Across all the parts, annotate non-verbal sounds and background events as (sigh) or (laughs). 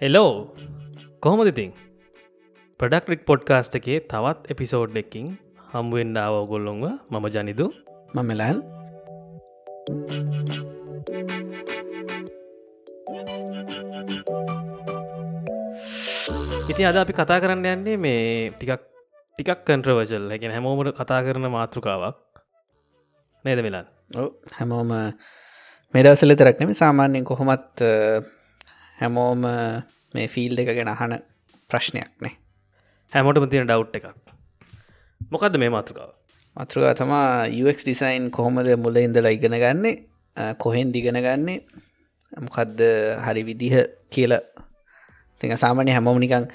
Hello කොහොමද ඉතින්? ප්‍රඩක්රික් podcast එකේ තවත් එපිසෝඩ් එකින් හම්ුවෙන්ඩාව ඔගොල්ලොන්ව මම ජනිදු. මමලන් ඉති අද අපි කතා කරන්න යන්නේ මේ ටිකක් ටිකක් කන්ට්‍රවර්ශල් හැකෙන හැමෝමට කතා කරන මාතෘකාවක්. නේද මෙලන් හැමෝම මෙදවසල තරක්නෙම සාමාන්‍යයෙන් කොහොමත් හැමෝම මේ ෆිල් එක ගැන අහන ප්‍රශ්නයක් නේ. හැමෝටම තියෙන ඩව් එකක්. මොකක්ද මේ මාතෘකාව? මතෘකා තමා UX ඩිසයින් කොහොමද මුල ඉඳලා ඉගෙන ගන්නේ කොහෙන් දිගෙන ගන්නේ මොකක්ද හරි විදිහ කියල. තික සාමානය හැමෝම නිකං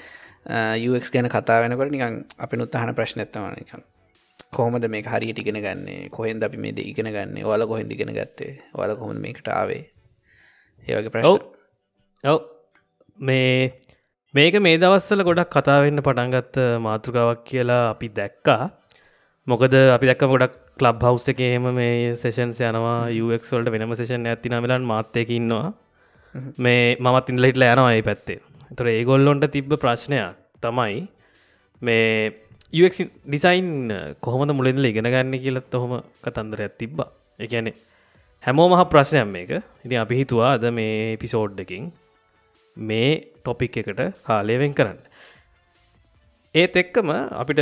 UX ගැන කතා වෙනකොට නිකං අපි නුත්තහන ප්‍රශ්නඇත්තම නිකං කොහොමද මේ හරියට ඉගෙන ගන්නේ? කොහෙන් අපි මේ ඉගෙන ගන්න? ඔල කොහෙන් දිගෙන ගත්තේ? ඔල කොහොම මේකට ආවේ? ඒවගේ ප්‍රශ්න. ඔව්. මේ මේක මේ දවස්සල ගොඩක් කතාවෙන්න පටන්ගත්ත මාතෘකාවක් කියලා අපි දැක්කා. මොකද අපි දැක්ක ගොඩක් ලබ් හවස් එකේම මේ සේෂන්ස් යනවා යක්වල්ට වෙනම සේෂන් ඇතිනමිලන් මාත්‍යයක ඉන්නවා. මේ මමත් ඉන්ලයිටල යනවා ඒ පැත්තේ. තොර ඒගොල්ලොන්ට තිබ්බ ප්‍රශ්නයක් තමයි මේ ඩිසයින් කොහොමද මුලින්ල ඉගෙන ගන්න කියලත් ඔහොම කතන්දරයක් තිබ්බා. එකනේ හැමෝ මහ ප්‍රශ්නයක් මේක. ඉතින් අපි හිතුවා අද මේ පිසෝඩ්ඩකින් මේ ටොපික් එකට කාලයවෙන් කරන්න. ඒත් එක්කම අපිට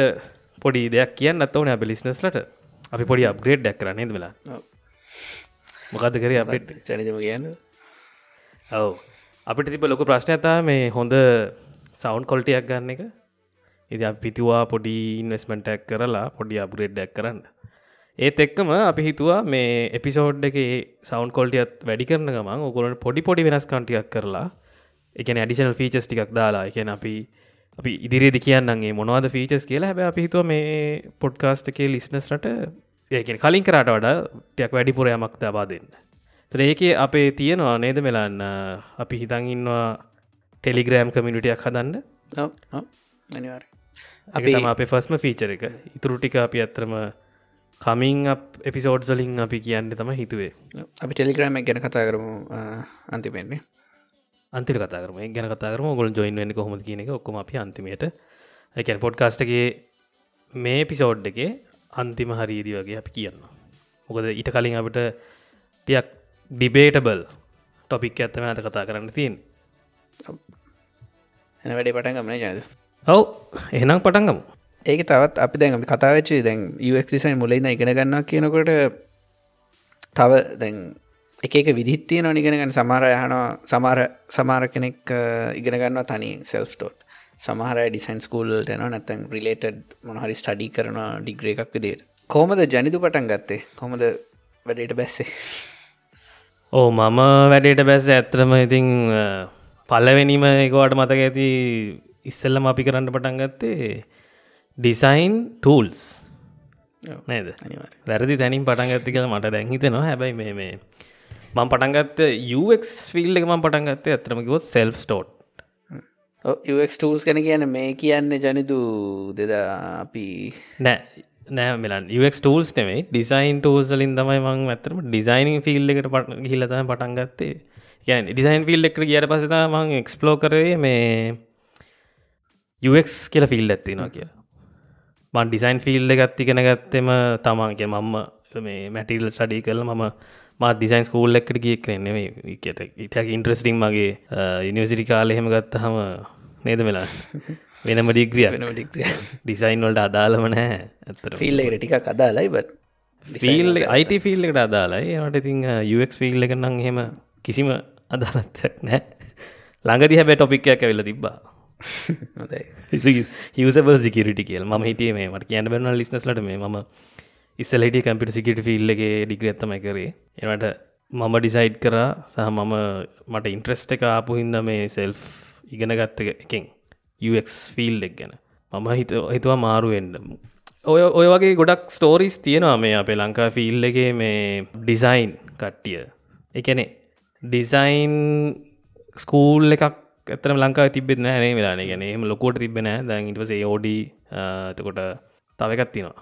පොඩි දෙයක් කියන්න අතවන අප ලිස්නස්ලට අපි පොඩි අප්ග්‍රේඩ් ඩැක් කරන්න වෙලා? මොකද කර අපට චනිතම කියන්න. ඔව. අපිට තිබ ලොක ප්‍රශ්න ඇතා මේ හොඳ සවන්් කොල්ටයක් ගන්න එක ඉති පිතුවා පොඩි ඉන්වස්මෙන්ටක් කරලා පොඩි අප්ග්‍රේඩ්ඩක් කරන්න. ඒත් එක්කම අපි හිතුවා මේ එපිසෝඩ් එක සවන්් කොල්ටියත් වැඩි කරන ගමන් ඔකොලට පොඩි පොඩි වෙනස් කන්ටියක් කරලා එකන ඇඩිෂනල් ෆීචස් ටිකක් දාලා එකන අපි අපි ඉදිරිදි කියන්නගේ මොනවද ෆීචස් කියලා. හැබ අපි හිතුව මේ පොඩ්කාස්ට් එකේ ලිස්නස්ට ඒකෙන කලින් කරට වඩා ටයක් වැඩිපුරයමක් දබා දෙන්න. ඒක අපේ තියෙනවා නේද මෙලන්න? අපි හිතන් ඉන්නවා ටෙලිග්‍රෑම් කමිනිටියක් හදන්න. අනිවාර අපි අපේ ෆස්ම ෆීචර එක. ඉතුරු ටික අපි ඇත්තරම කමින් එපිසෝඩ් සලින් අපි කියන්න තම හිතුවේ. අපි ටෙලිග්‍රෑම ගැන කතා කරමු අන්තිපෙන්නේ අන්තිර කතාරම ගැන කතාරම ගොල් ජොයින් වෙන්න කොහොම කියන එක ඔක්කොම අපි අන්තිමයට. එකැන් පොඩ්කාස්ටගේ මේ පිසෝඩ් එකේ අන්තිම හරීදි වගේ අපි කියන්න මොකද ඊට කලින් අපට ටියක් ඩිබේටබල් ටොපික් ඇත්තම ඇත කතා කරන්න තින් එන වැඩේ පටන් ගමන ජනද ඔව් එහෙනම් පටන්ගමු ඒක තවත් අපි දැන් කතාවච්චේ දැන් UXසයි මුලයින්න ඉගෙන ගන්න කියනකොට තව දැන් එක විදිත්තිය නොනිගෙනගන්න සමාර යහනවා සමාර සමාර කෙනෙක් ඉගෙන ගන්න තනි සෙල්ස්ටෝට් සමහර ඩිසයින් ස්කූල්ට න නැතැන් රිලේටඩ් මොනහරි ස්ටඩි කරන ඩිග්‍රේ එකක් විදියට. කොහොමද ජනිතු පටන් ගත්තේ? කොහොමද වැඩට බැස්සේ? ඕ මම වැඩේට බැස්ස ඇත්‍රම ඉතිං පල්ලවෙනීම එකවාට මතක ඇති ඉස්සල්ලම අපි කරන්න පටන් ගත්තේ ඩිසයින් ටූල්ස් නේද? වැරදි තැනින් පටන්ගත්ති කියල මට දැන්හිතනවා හැබැයි මේ මේ මං පටන්ගත්ත UX ෆිල් එක මං පටන්ගත්තේ ඇතරමකිවොත් සෙල්් ටෝට් UX ටූල්ස් කැන කියන මේ කියන්න ජනිතු දෙදා අපි නෑ නෑ මෙලන්. UX ටූල්ස් නෙමේ ඩිසයින් ටූල්සලින් තමයි මං ඇතරම ඩිසයිනින් ෆිල් එකට පට හිලතම පටන්ගත්තේ ගැන ඩිසයින් ෆිල් එකට කියට පසතා මං එක්ස්පලෝ කරේ මේ UX කියල ෆිල් ඇත්තිනවා කිය මන් ඩිසයින් ෆිල් එකත්තිගෙන ගත්තෙම තමාගේ මම්ම මේ මැටිල් සඩි කල මම මත් ඩිසයින් ස්කූල් එකට කිය කරන්නේ ට ඉටක් ඉන්ට්‍රස්ටිං මගේ ඉනිවසිටි කාල එහෙම ගත්ත හම නේද මෙලා? (laughs) වෙනම ඩිග්‍රිය වෙනම ඩිග්‍රිය ඩිසයින් වලට අදාළම නෑ ඇතර ෆිල් එකට ටික කදාලයි බ ෆිල් අයිට ෆිල් එකට අදාලයි ඒට ඉතින් UX ෆිල් එක නම් හෙම කිසිම අදාලත්යක් නෑ ළඟදි හැබැ ටොපික්යක් ඇවෙල තිබ්බා හිවසබල් සිකරටි කියල්. ම හිටිය මේ මට කියන්න බැන ලිස්නස්ලට මේ ම ඉස්සලට කම්පිට සිකට ෆිල්ලගේ ඩිග්‍රත්තම කරේ. එනට මම ඩිසයිඩ් කරා සහ මම මට ඉන්ට්‍රස්ට එක ආපු හින්ද මේ සෙල්් ඉගෙන ගත්ත එකෙන් UX ෆිල් එක් ගැන. මම හිත හිතුවා මාරුවෙන්ඩ ඔය ඔය වගේ ගොඩක් ස්ටෝරිස් තියෙනවා මේ අපේ ලංකා ෆිල් එක මේ ඩිසයින් කට්ටිය. එකනෙ ඩිසයින් ස්කූල් එකක් ඇතම ලංකා තිබෙත් නෑනේ වෙලාන ගැන එම ලොකොට තිබෙන දැන් ඉටවසේ ඕඩි තකොට තවකත් තිනවා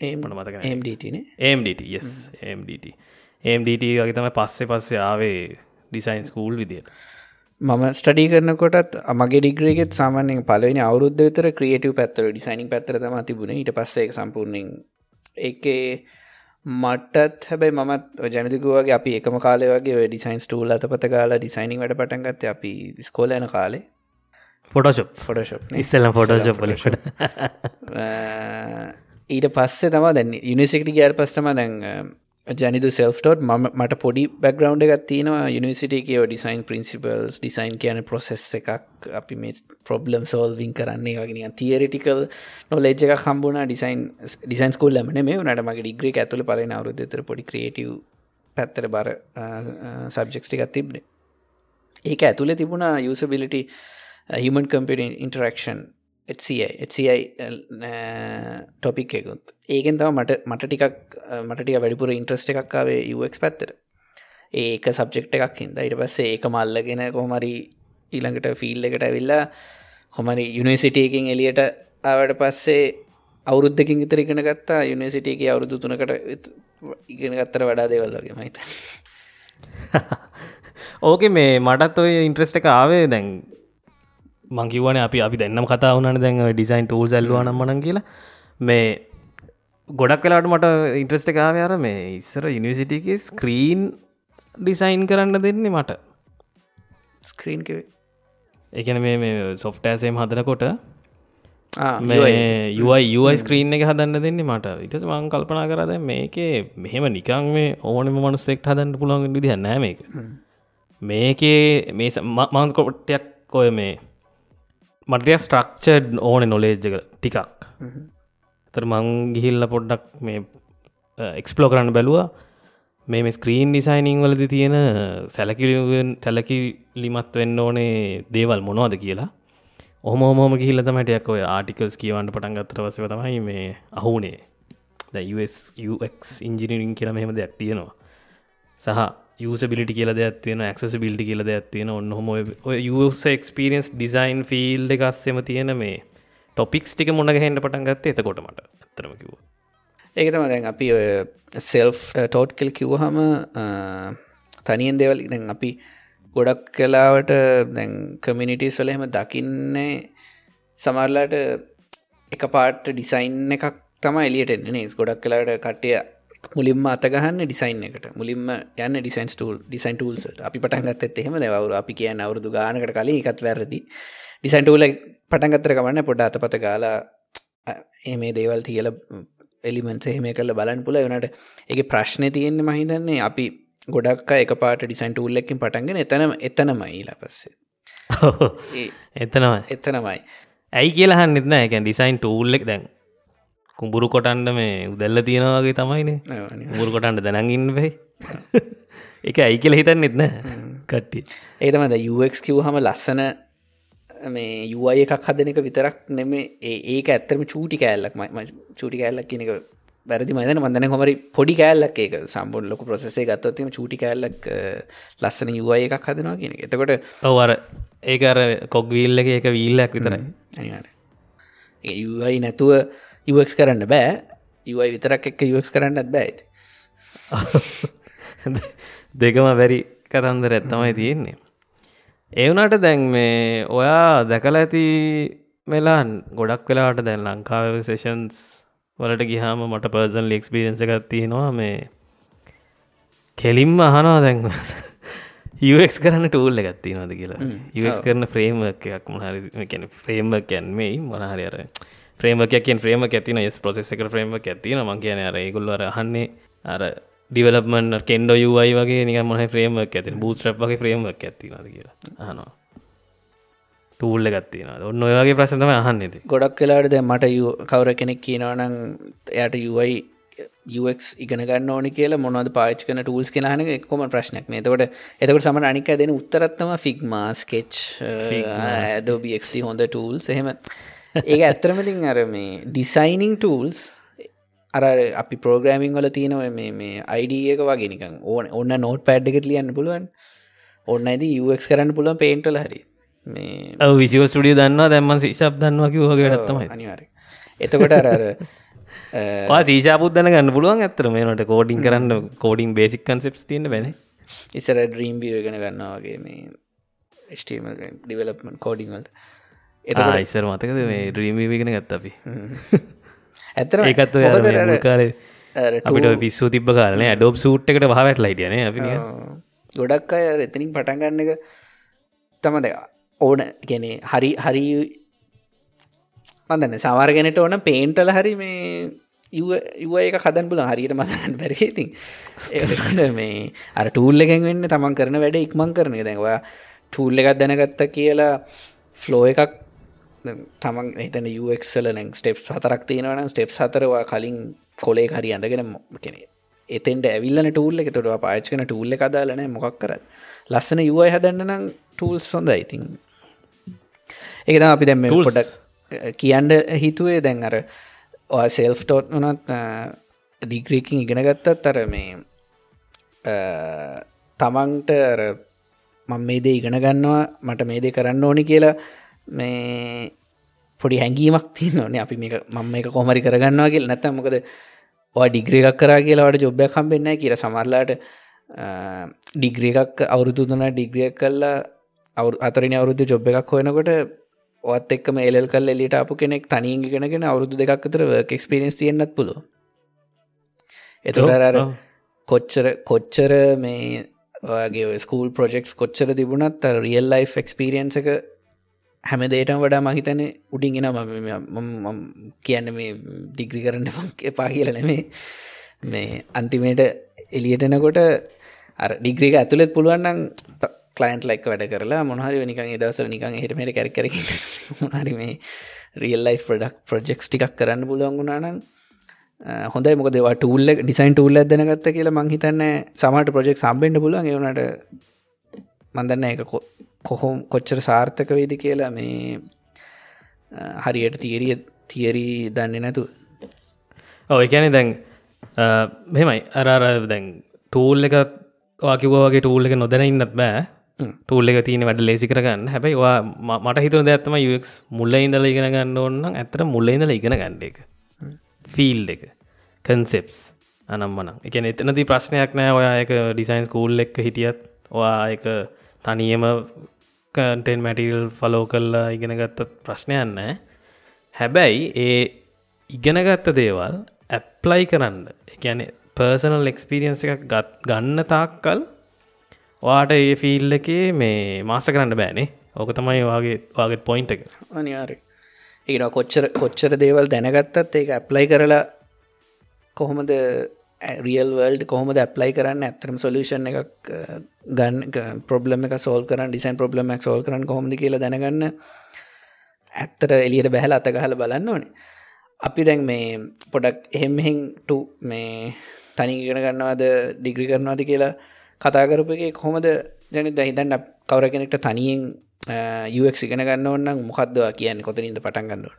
ඒමට මතක MDටන MDT yes MDT එම්ඩට වගේ තම පස්සෙ පස්සේ ආවේ ඩිසයින් ස්කූල් විදියට. මම ස්ටඩි කරනකොටත් මගේ ඩිග්‍රේගෙත් සාමාන්‍යෙන් පලවෙනි අවුද්ධ විතර ක්‍රියටව පැත්තර ඩිසයිනිින් පැත්තර තම තිබුණ. ඊට පස්සේ සම්පූර්ණෙන් එකේ මටත් හැබයි මත් ජනතිකුවගේ අපි එකම කාලේ වගේ ඩිසයින් ස්ටූල් අත පත කාලා ඩිසයිනිින් වැඩ පටන්ගත්ත අපි ස්කෝලයන කාලේ. ෆොටෝශප් ෆොටෝශප් ඉස්සල්ල ෆොටෝශප් පලිට ඊට පස්සේ තම දැන් යුනිසිටි ගෑර් පස්සම දැන් ජනිදු සෙල්ටෝට් ම මට පොඩි බැක්ග්‍රවන්් එකක් තියෙනවා. යනිසිට කියව ඩිසයින් පින්සිපල්ස් ඩිසයින් කියන ප්‍රොසෙස් එකක් අපි මේ ප්‍රොබ්ලම් සෝල්වින් කරන්නේ වගෙන තියරිටිකල් නොලෙජ් එක කම්බුණ ඩිසයින් ඩිසයින් ස්කූල් ලමන මේ නට මගේ ඩිග්‍රේ ඇතුල පලන අවරුදතර පොඩි ක්‍රේටව් පැත්තර බර සබ්ජෙක්ස්ටිකත් තිබ්නේ ඒක ඇතුළ තිබුණා usability human computer interaction topic uh, එකකුත්. ඒකෙන් තම මට මට ටිකක් uh, මට ටික වැඩිපුර ඉන්ට්‍රස්ට එකක්කාවේ යක් පැත්තර ඒක සබ්ජෙක්් එකක් හිද ඉට පස්සේ ඒක මල්ලගෙන කොහමරි ඊළඟට ෆිල් එකට ඇවිල්ලා කොමරි යුනිසිටියකින් එලියට ආවට පස්සේ අවුරුද්ධකින් ඉතර ඉගෙන ගත්තා. යුනිසිටියක අවුරුදු තුනකට ඉගෙන ගත්තර වඩා දේවල් වගේ මහිත (laughs) ඕක මේ මටත් ඔය ඉන්ට්‍රස්ට එක ආවේ දැන් මංකිවන අපි අපි දෙන්නම් කතා වනන දැන් ඩිසයින් ටූල් සැල්ලවානම් මන කියලා. මේ ගොඩක් කලාට මට ඉන්ට්‍රස්ට කාවයාර මේ ඉස්සර යනිසිටික ස්ක්‍රීන් ඩිසයින් කරන්න දෙන්නේ මට. ස්ක්‍රීන් එකන මේ සොෆ්ටෑසේම් හදනකොට යුයි ස්ක්‍රීන් එක හදන්න දෙන්නේ මට. ඉට මං කල්පනා කරද මේකේ මෙහෙම නිකං මේ ඕනම මනුස්සෙක් හදන්න පුළන් විදි නෑ මේක. මේකේ මේ මංකොට්ටයක් කොය මේ මටය ස්ට්‍රක්චඩ් ඕන නොලේජ්ජක ටිකක්. තර මං ගිහිල්ල පොඩ්ඩක් මේ එක්ස්පලෝ කරන්න බැලවා. මේ ස්ක්‍රීන් ඩිසයිනිං වලද තියෙන සැලකිලුවෙන් සැලකි ලිමත් වෙන්න ඕනේ දේවල් මොනවාද කියලා. ඔහම හෝම ගිහිල්ල තමටයක් ඔය ආටිකල්ස් කියවන්න පටන් ගත්තර වසව තමයි මේ අහුනේ. UX ඉංජිනිරින් කියලා මෙහෙම දෙයක් තියෙනවා. සහ යසබිලිටි කියල දෙයක් තියෙන ක්ස බිල්ටි කියල දෙයක් තියෙන ඔන්න හොම එක්ස්පිරියන්ස් ඩිසයින් ෆිල් එකස්සෙම තියෙන මේ ටොපික්ස් ටික මොන හෙන්ට පටන් ගත්තේ එතකොටමට ඇතරම කිව ඒකතම දැන් අපි ඔය සෙල්් ටෝට් කෙල් කිව්හම තනියෙන් දෙවල් දැන් අපි ගොඩක් කලාවට දැන් කමිනිිටස් වල එහෙම දකින්නේ සමරලාට එක පාට ඩිසයින් එකක් තම එලියට එන්නේ ගොඩක් කලාට කට්ටය මුලින්ම අතගහන්න ඩිසයින් එකට. මුලින්ම යන්න ඩිසයින් ටූල් ඩිසයින් ටූල්සට අපි පටන්ගත් එහෙම. දෙවරු අපි කියන්න අවුරදු ගානකට කලින් එකත් වැරදි. ඩිසයින් ටූල පටන්ගත්තර කමන්න පොඩ අතපත ගාලා එමේ දේවල් තියල එලිමන්ස එහෙම කල්ල බලන් පුල වනට එක ප්‍රශ්නය තියෙන්නේ මහිතන්නේ අපි ගොඩක් එක පාට ඩිසයින් ටූල්ලකින් පටන්ගෙන එතනම එතනමයිලා පස්සේ. එතනම එතනමයි. (laughs) ඇයි කියලහන් නිත්න එක ඩිසයින් ටූල්ලෙක් දැන් කුඹුරු කොටන්ඩ මේ උදැල්ල තියෙනවාගේ තමයිනේ මුරු කොටන්ට දැනගන්න වෙයි එක ඇයි කියල හිතන්න නෙත්න කට්ටි ඒතමද යුක් කිව් හම ලස්සන මේ යුවයි එකක් හදන එක විතරක් නෙම ඒක ඇත්තරම චූටි කෑල්ලක් ම චූටි කෑල්ලක් කියනක වැරදි මදන මදන හොමරි පොඩි කෑල්ලක් ඒක සම්බුන් ලොක ප්‍රසෙසේ ගත්තවත්ම චූටි කෑල්ලක් ලස්සන යුවයි එකක් හදනවා කියන එතකොට ඔවර ඒක අර කොග්වීල්ල එක වීල්ලක් විතරයි. යුවයි නැතුව යුවක්ස් කරන්න බෑ. යුවයි විතරක් එක්ක යුවක්ස් කරන්නත් බෑයිති (laughs) දෙකම වැරි කතන්දර ඇත්තමයි තියෙන්නේ. ඒවනට දැන් මේ ඔයා දැකල ඇති මෙලාන් ගොඩක් වෙලාට දැන් ලංකාව සේෂන්ස් වලට ගිහාම මට පර්සන් ලික්ස්පිරෙන්ස එකත් තියෙනවා මේ කෙලින්ම අහනවා දැන්. (laughs) යස් කරන්න ටූල්ල එකත්ති නොද කියලා. යස් කරන ෆ්‍රේම එකක් මහරි කැන ෆ්‍රේම්ම කැන්මයි මනහරි අර ්‍රේමකෙන් ්‍රේම ඇතින ස් පොසෙස එක ්‍රේම ඇතින ම කියන අර ගොල්ලර අහන්නේ අර ඩිවලපමන් කෙන්ඩ යුවයි වගේ නික මහ ්‍රේම ඇති බූත් ්‍රප් වගේ ්‍රේම ඇතින කියලා හනවා ටූල්ල ගත්තින ඔන්න ඔයගේ ප්‍රශ්තම අහන්නෙද ගොඩක් කලාට දැ මට කවර කෙනෙක් කියනවනං එයට යුවයි UX ඉගෙන ගන්න ඕනි කියලා මොනවද පාච් කන ටූල්ස් කෙනහන එක්කොම ප්‍රශ්නයක් නතකොට එතකට සමන අනික දෙන උත්තරත්තම ෆික්මා ස්කෙච් ඇඩෝබක්ට හොඳ ටූල්ස් එහෙම ඒ ඇත්තරමතින් අර මේ ඩිසයිනිං ටූල්ස් අර අපි පෝග්‍රමිං වල තියෙනව මේ අයිඩියක වගෙනකම් ඕන ඔන්න නෝට් පැඩ් එකත් ලියන්න පුළුවන්. ඔන්න ඇද UX කරන්න පුළුවන් පේන්ටල හරි. මේ විසිව ස්ටිය දන්නවා දැම්ම ශිෂප් දන්නවා කිවගේ ගත්තමයි අනිවාර එතකොට අර සීශාපුද්දන (laughs) ගන්න පුළුවන් ඇත්තර මේනට කෝඩින් කරන්න කෝඩින් බේසික් කන්සෙප්ස් තියන්න බැන ඉසර ඩ්‍රීම් බිය ගෙන ගන්නවාගේ මේ ස්ටීම ඩිවලප්මන් කෝඩිංවල්ට ඉස්සර මතකද මේ ඩ්‍රීම්ගෙන ගත්ත අපි? (laughs) ඇතර ඒකත් කාරේ අපිට පිස්සු තිබ කාරන ඩෝබ් සූට් එකට හවට ලයිටන අපි ගොඩක් අය එතනින් පටන්ගන්න එක තම දෙ ඕන. ගැනේ හරි හරි මදන්න සවාර්ගෙනට ඕන පේන්ටල හරි මේ ඉව ඒක කදන් පුල හරියට මතන්න බැරහිති ඒකට මේ අර ටූල්ල එකෙන් වෙන්න තමන් කරන වැඩ ඉක්මං කරන දැවා ටූල්ල එකක් දැනගත්ත කියලා ෆ්ලෝ එකක් තමන් එතන යක්සල නැ ස්ටෙප් හතරක් තියෙනවන ස්ටෙප් හතරවා කලින් කොලේ හරි අඳගෙන කෙනෙ එතෙන්ට ඇවිල්ලන ටූල්ල එක. තොට පාච්කන ටූල්ල කදාලන මොකක් කරත්. ලස්සන යුවයි හදන්න නම් ටූල්ස් හොඳ ඉතින් එක අපි දැම පොඩක් කියන්න හිතුවේ. දැන් අර සෙල්ෆ් ටෝට් වනත් ඩිග්‍රීකින් ඉගෙන ගත්තත් අර මේ තමන්ට මං මේ දේ ඉගෙන ගන්නවා මට මේ දේ කරන්න ඕනි කියලා මේ පොඩි හැඟීමක් තිය ඕනේ. අපි මේ මම එක කොමරි කරගන්නවා කියල. නැත මොකද ඩිග්‍රී එකක් කරා කියලාට ජොබ්බයක් කම්බෙන්න කියල. සමරලාට ඩිග්‍රී එකක් අවුරුදු තුන ඩිග්‍රියක් කල්ලා අවු අතරින් අවුරුද්ධ ජොබ් එකක් හොයනකොට ඔත් එක්ම එල් කල් එලිට අප කෙනෙක් තනින් ගෙනගෙන අවුරුදු දෙකක් අතර එක්ස්පිරෙන්ස් තියෙන්න්නත් පුල එතුර කොච්චර කොච්චර මේ ඔයාගේ ස්කූල් ප්‍රජෙක්ස් කොච්චර තිබුණත් රියල් ලයි් එක්ස්පිරියන්ස එක හැම දේටම වඩා මහිතන උඩින්ගෙන ම කියන්න මේ ඩිග්‍රි කරන්න එපා කියල නෙමේ මේ අන්තිමේට එලියටනකොට අර ඩිග්‍රික ඇතුළෙත් පුළුවන්නම් කලයින්ට ලයික් වැඩ කරලා මොහරි නිකන් දවසර නිකන් හටමට කැරකර හරි මේ රියල් ලයි් ප්‍රඩක් ප්‍රජෙක්ස් ටිකක් කරන්න පුලුවන්ගුණනම් හොඳයි. මොක දෙවා ටූල්ල ඩිසයින් ටූල් ඇදනගත්ත කියලා මංහිතන්න සමට ප්‍රජෙක් සම්බෙන්ඩ පුලුවන් ඒවනට මන්දන්න එක කොහොම කොච්චර සාර්ථක වේද කියලා මේ හරියට තීරිය තියරී දන්නේ නැතු ඔව එකැනෙ දැන් මෙමයි අරාර දැන් ටූල් එක වාකිවගේ ටූල් එක නොදැන ඉන්නත් බෑ. ටූල් එක තියන වැඩ ලේසි කරගන්න. හැබයි වා මට හිතුන දැත්තම යක් මුල්ල ඉඳල ඉගෙන ගන්න ඕන්න ඇතර මුල්ල ඉඳල ඉගෙන ගන්න එක. ෆිල් එක. කන්සෙප්ස් අනම්මන එක එතනති ප්‍රශ්නයක් නෑ ඔයා එක ඩිසයින්ස් කූල් එක්ක හිටියත්. ඔයා එක තනියම කටෙන් මැටිල් ෆලෝ කල්ලා ඉගෙනගත්ත ප්‍රශ්නයන්න හැබැයි ඒ ඉගෙනගත්ත දේවල් ඇප්ලයි කරන්න එකැන පර්සනල් එක්ස්පිරියන්ස එකක් ගත් ගන්න තාක්කල් වාට ඒ ෆිල් එකේ මේ මාස කරන්න බෑනේ ඕක තමයි වගේ වගේ පොයින්ට එක. අනිවාර ඒන කොච්චර කොච්චර දේවල් දැනගත්තත් ඒක ඇප්ලයි කරලා කොහොමද රියල් වල්ඩ කොහොම ඇප්ලයි කරන්න ඇතරම සොලූෂන් එකක් ගන්න ප්‍රබ්ලම එක සෝල් කරන්න ඩිසයින් ප්‍රබ්ලමක් සෝල් කරන්න කොහොමද කියලා දැනගන්න. ඇත්තට එලියට බැහල අතගහල බලන්න ඕනේ. අපි දැන් මේ පොඩක් එහෙම්හෙන්ට මේ තනි ඉගෙන ගන්නවාද ඩිග්‍රි කරනවාද කියලා කතා කරපු එක කොහොමද? ජන දහිතන්න කවර කෙනෙක්ට තනියෙන් යක් ඉගෙන ගන්න ඔන්න මොකක්දවා කියන්න? කොතනින්ද පටන් ගන්නව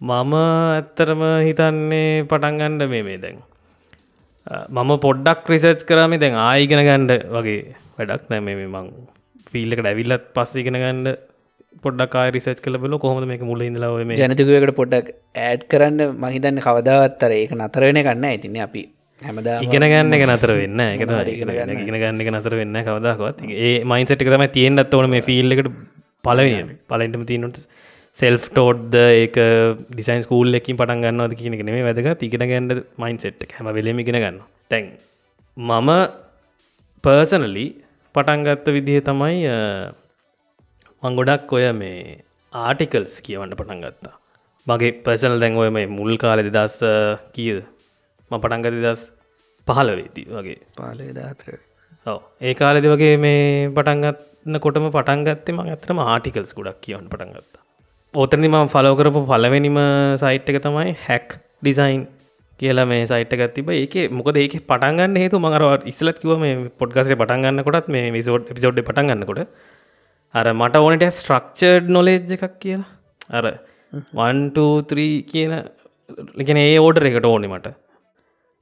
මම ඇත්තරම හිතන්නේ පටන්ගණ්ඩ මේ මේ දැන්. මම පොඩ්ඩක් රිසර්ච් කරම. දැන් ආයිගෙන ගණ්ඩ වගේ වැඩක් නැම මේ මං ෆිල්ලක ඩැවිල්ලත් පස්ස ඉගෙන ගන්න පොඩ්ඩක් රිසච් කල බල කොහොම මේ මුල ඉදලාව මේ ජනතකකට පොඩ්ඩක් ඇඩ් කරන්න මහිතන්න කවදාවත්තර ඒක නතරවෙන කන්න ඇතින්නේ අපි හැමදා ඉගෙන ගන්න එක නතර වෙන්න එක. ඉගෙන ගන්න එක නතර වෙන්න කවදක්වත්. ඒ මයින්සට එක තමයි තියෙන්න්නත් ඕන මේ ෆිල්ලකට පලවෙන පලෙන්ටම තියනට සෙල්් ටෝඩ්ද ඒක ඩිසයින් ස්කූල් එකින් පටන් ගන්නවද කියන නෙේ වැදක ඉගෙන ගන්න මයින් සෙට් හැම වෙලම ඉගෙන ගන්න තැන් මම පර්සනලි පටන්ගත්ත විදිහ තමයි මංගොඩක් ඔය මේ ආටිකල්ස් කියවන්න පටන් ගත්තා. මගේ පර්සනල් දැන් ඔය මේ මුල් කාලෙ දස් කියද? ම පටන්ගති දස් පහලවෙදී වගේ. පාලේ දාත්‍ර ඔව. ඒ කාලෙදි වගේ මේ පටන්ගත්න කොටම පටන්ගත්තේ ම ඇතරම ආටිකල්ස් ගොඩක් කියවන්න පටන්ගත්තා ඕතනි ම ෆලෝකරපු පලවෙනිම සයිට් එක තමයි හැක් ඩිසයින් කියලා මේ සයිට් ගත්තිබ ඒක මොකද ඒක පටන්ගන්න හේතු මඟරවට ඉස්සලත් කිව මේ පොඩ්ගසේ පටන්ගන්න කොටත් මේ විසෝඩ් පිසෝඩ් පටන්ගන්නකොට අර මට ඕනට ස්ට්‍රක්චර්ඩ් නොලේජ් එකක් කියලා. අර 123 කියන ලගෙන ඒ ඕඩර එකට ඕනෙ මට.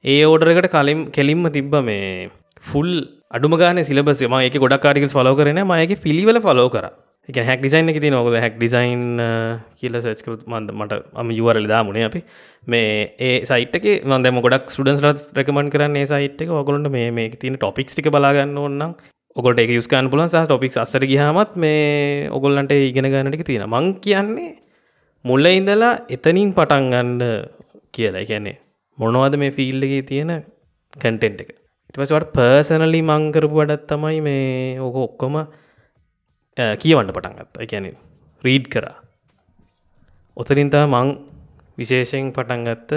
ඒ ඕඩරකට කලින් කෙලින්ම තිබ්බ මේ ෆුල් අඩුම ගාන සිලබස ම එක ගොඩක් කාටිකස් ෆලෝ කරන මයක පිළිවල ෆලෝ කර. එක හැක් ඩිසයින් එක ති නොකද හැක් ඩිසයින් කියල සච්කරුත් මන්ද මට අම යුවරල දාමුණේ අපි. මේ ඒ සයිටක මන්දම ගොඩක් සුඩන්ස් රත් රකමන් කරන්න ඒ සයිට් එක. ඔගොලට මේ මේ තින ටොපික්ස් ටික බලාගන්න ඔන්නම් ඔකොට එක යුස්කන් පුලන් සහ ටොපික් අස්සර ගහමත් මේ ඔගොල්ලන්ට ඉගෙන ගන්නටික තියෙන මං කියන්නේ මුල්ල ඉඳලා එතනින් පටන් ගන්න කියලා. එකැනේ මොනවද මේ ෆිල්ඩගේ තියෙන කටෙන්ට් එක? ඉටපසවට පර්සනලි මංකරපු වඩත් තමයි මේ ඕක ඔක්කොම කියවන්න පටන්ගත්ත එකැන රීඩ් කරා ඔතරින්තා මං විශේෂයෙන් පටන්ගත්ත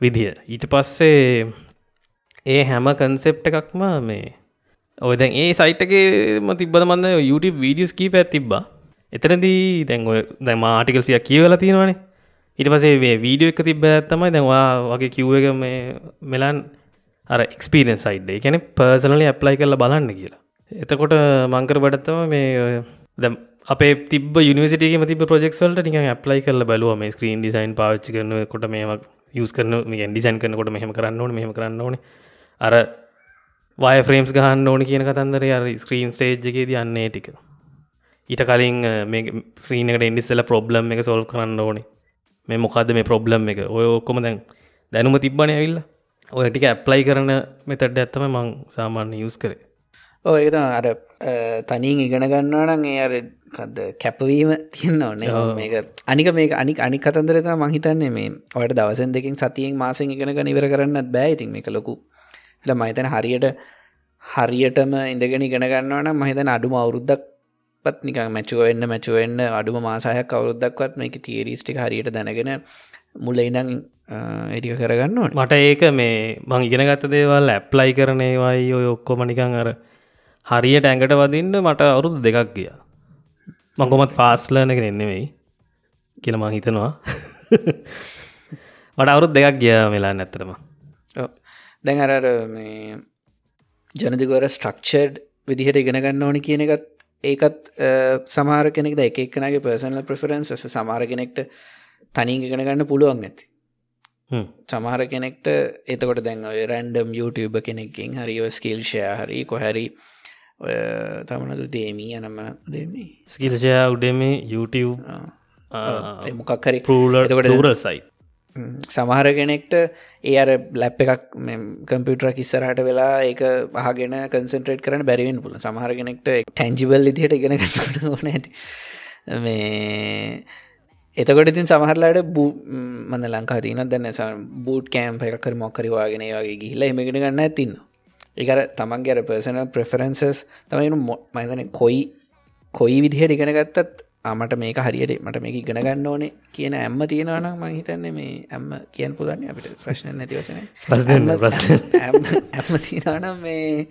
විදිහ ඊට පස්සේ ඒ හැම කන්සෙප්ට එකක්ම මේ ඔය දැන් ඒ සයිට්ගේ තිබද මන්න YouTube වීඩියස් කී පැත් තිබ්බා එතනදී දැන් ඔය දැම ආටිකල්සියක් කියවලා තියෙනවානේ ඉට පසේ වීඩියෝ එක තිබ ඇත්තමයි දැවා වගේ කිව්ව එක මේ මෙලන් අර එක්ස්පිරෙන් සයිඩ් එකැන පර්සනලි ඇප්ලයි කරල බලන්න කියලා එතකොට මංකර බඩත්තම මේ දැම් අපේ තිබ නිවසිටගේ තිබ ප්‍රෙක්වල්ට නික ඇප්ලයි කරල බලුව. මේ ස්ක්‍රීන් ඩිසයින් පාච්චි කරන කොට මේක් යස් කරන මේ ඩිසයින් කරනකොට මෙහම කරන්න ඕන මෙහම කරන්න ඕන. අර වය ෆ්‍රේම්ස් ගහන්න ඕන කියන කතන්දර අර ස්ක්‍රීන් ස්ටේජ්ගේ දන්නේ ටික. ඊට කලින් මේ ස්ක්‍රීනකට ඉන්ඩිස්සල ප්‍රොබ්ලම් එක සොල් කරන්න ඕනේ. මේ මොකක්ද මේ ප්‍රොබ්ලම් එක? ඔය ඔක්කොම දැන් දැනුම තිබ්බන ඇවිල්ල. ඔය ටික ඇප්ලයි කරන මෙතට ඇත්තම මං සාමාන්‍ය යස් කරේ. ඕ ඒක අර තනින් ඉගෙන ගන්නවා නම් ඒ අර කද කැපවීම තියන්න ඕන්න මේක අනික මේ අනික අනි කතන්දරත මහිතන්නේ මේ ඔයට දවසන් දෙකින් සතියෙන් මාසෙන් ඉගෙන ගන ඉවර කරන්නත් බෑයිතින් මේක ලොකු ල මහිතන හරියට හරියටම ඉඳගෙන ඉගෙන ගන්නවා නම් මහිතන අඩුම අවුරුද්දක් පත් නික මැචුවෙන්න්න මැචුවෙන්න්න අඩුම මාසාහයක් අවුරුද්දක්වත් මේක තීරීස්ටික හරියට දැනගෙන මුල ඉඳං එටික කරගන්න මට ඒක මේ මං ඉගෙනගත්ත දේවල් ඇප්ලයි කරනේවයි ඔය ඔක්කොමනිකං අර හරියට ඇඟට වදින්න මට අවුරුදු දෙකක් ගිය. මංකොමත් ෆාස්ලන එක එන්නෙවෙයි කියල මං හිතනවා. මට අවුරුත් දෙකක් ගිය වෙලා නැත්තරම දැන් අරර මේ ජනතිකවර ස්ට්‍රක්ෂඩ් විදිහට ඉගෙන ගන්න ඕනි කියන එකත් ඒකත් සමාර කෙනෙක් එක එක්නගේ පර්සනල ප්‍රෆරන්ස් සමාර කෙනෙක්ට තනින් ඉගෙන ගන්න පුළුවන් ඇති සමහර කෙනෙක්ට එතකොට දැන් ඔය රැන්ඩම් YouTube කෙනෙකින් හරි ස්කිල්ෂය හරි කොහැරි ඔය තමනතු දේමී යනම දෙමේ ස්කිල්ෂය උඩම YouTube මොකක් හරි. පරූලට රුරල් සයි සමහර කෙනෙක්ට ඒ අර ලැප් එකක් කම්පියුටර කිස්සරහට වෙලා ඒක පහගෙන කන්සන්ට්‍රේට් කරන බැරිවෙන් පුල සමහර කෙනෙක්ට ටැන්ජිබල් ඉදිහට ඉගෙන ඕන ඇති. මේ එතකොට ඉතින් සමහරලාට බූ මන්න ලංකා තින දන්න බූට් කෑම් එකකර මොක්කරවාගෙන වගේ ගිහිලා එමගෙන ගන්න ඇතින්නවා ඒකර තමන්ගේ අර පර්සන ප්‍රෆරන්සස් තමයි මතන කොයි කොයි විදිහට ඉගෙන ගත්තත් ආමට මේක හරියට මට මේක ඉගෙන ගන්න ඕනේ කියන ඇම්ම තියෙනවනම් මං හිතන්නේ මේ ඇම්ම කියන් පුලන්නේ අපිට ප්‍රශ්න නැති වචන. ඇම්ම (laughs) තියෙනවනම් මේ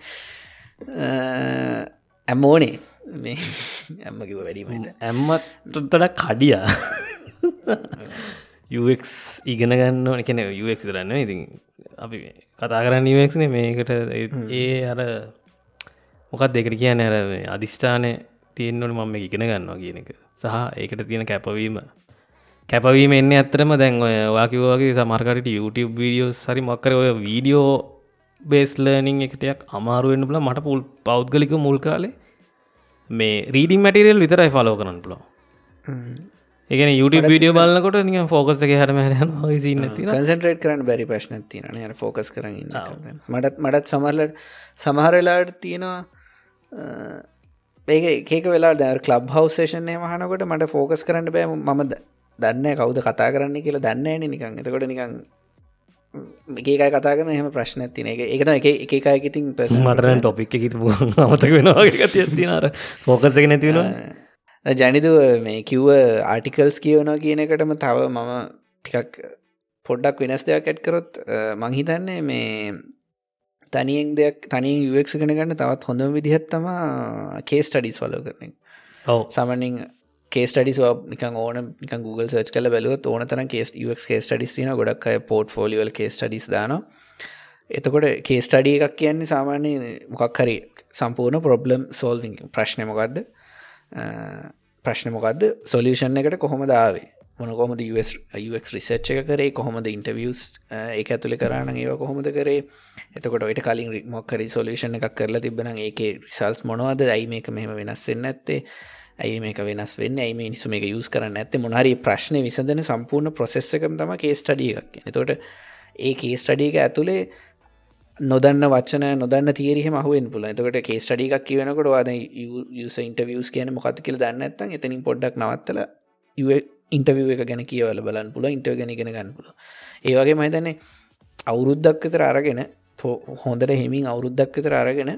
ඇම්ම ඕනේ. මේ (laughs) ඇම්ම කිව වැඩීම ඇම්මත් තුත්තට කඩියා (laughs) UX ඉගෙන ගන්න එකන UX දරන්න ඉතින් අපි කතා කරන්න UXන මේකට ඒ අර මොකක් දෙකට කියන ඇර අධිෂ්ඨානය තියෙන්න්නවන මම ඉගෙන ගන්නවා කියන එක. සහ ඒකට තියෙන කැපවීම. කැපවීම එන්න ඇත්තරම දැන් ඔය වාකිවගේ සමර්කට YouTube වීඩියෝ සරි මක්කර ඔය වීඩියෝ බේස් ලර්නිං එකටයක් අමාරුවෙන්න්න බල මට පුල් පෞද්ගලික මුල් කාලේ මේ රීඩිම් මැටිරල් විතරයි ෆලෝ කරන්න පුලො එකන YouTube වීඩියෝ බලන්නකොට නික ෆෝකස් එක හරම සින්න කන්සන්ට්‍රේට් කරන්න බැරි ප්‍රශ්න තියන ය ෆෝකස් කරන්න මටත් මටත් සමරලට සමහරලාට තියෙනවා ඒක ඒක වෙලා දැ කලබ් හවසේෂනය මහනකොට මට ෆෝකස් කරන්න බෑ. මම දන්න කවුද කතා කරන්න කියලා දන්න නිකං එතකොට නිකං ඒකයි කතාගන එහම ප්‍රශ්න තින එක එකත එක එකයි ඉතින් පෙස මටරන් ටොපික් එකට අමතක වෙනවා තියනර ෆෝකසක නැතිවෙනවා ජනිදුව මේ කිව්ව ආටිකල්ස් කියවනවා කියන එකටම තව මම ටිකක් පොඩ්ඩක් වෙනස් දෙයක් ඇට්කරොත් මංහිතන්නේ මේ තනියෙන් දෙයක් තනින් යුවක් ගෙන ගන්න තවත් හොඳ විදිහත්තම කේස් ටඩිස් වලෝ කරන සමනින් කේස්ටඩිස් නික ඕන Google සර්ච් කල බැලුවත් ඕන තන කේස් ක් කේස් ටඩිස් න ගොඩක් අය පෝට් ෆෝලිවල් කේස් ටඩිස් දාන එතකොට කේස් ටඩිය එකක් කියන්නේ සාමාන්‍ය මොකක් හරි සම්පූර්ණ ප්‍රොබ්ලම් සෝල්විං ප්‍රශ්නයමකක්ද ප්‍රශ්න මොකක්ද සොලියෂන් එකට කොහොම දාවේ මොන කොමද UX රිසච්ච එක කරේ? කොහොමද ඉන්ටවියස් එක ඇතුළි කරන්න ඒව කොහොමද කරේ? එතකොට ඔට කලින් මොක්කරි සොලියෂන් එකක් කරලා තිබෙන ඒක රිසල්ස් මොනවද? ඇයි මේක මෙහම වෙනස්සෙන් ඇත්තේ ඇයි මේක වෙනස් වෙන්න? ඇයි මේ නිසු මේක යුස් කරන්න ඇත්තේ මොනහරි ප්‍රශ්නය විසඳන සම්පූර්ණ ප්‍රොසෙස්සකම තම කේ ස්ටඩිය එකක් තොට ඒ කේ ස්ටඩියක ඇතුළේ නොදන්න වචන නොදන්න තීරහ මහුවෙන් පුල එතකට කේ ස්ටඩි එකක් කියවනකොට වාද යස ඉන්ටවියස් කියන මොකත් කියල දන්න ඇත්තන් එතනින් පොඩ්ඩක් නවත්තල ඉන්ටවිය එක ගැන කියවල බලන් පුල ඉන්ටව ගැන ගෙන ගන්න පුල ඒවගේ මහිතන්නේ අවුරුද්දක් විතර අරගෙන හොඳට හෙමින් අවුරුද්දක් විතර අරගෙන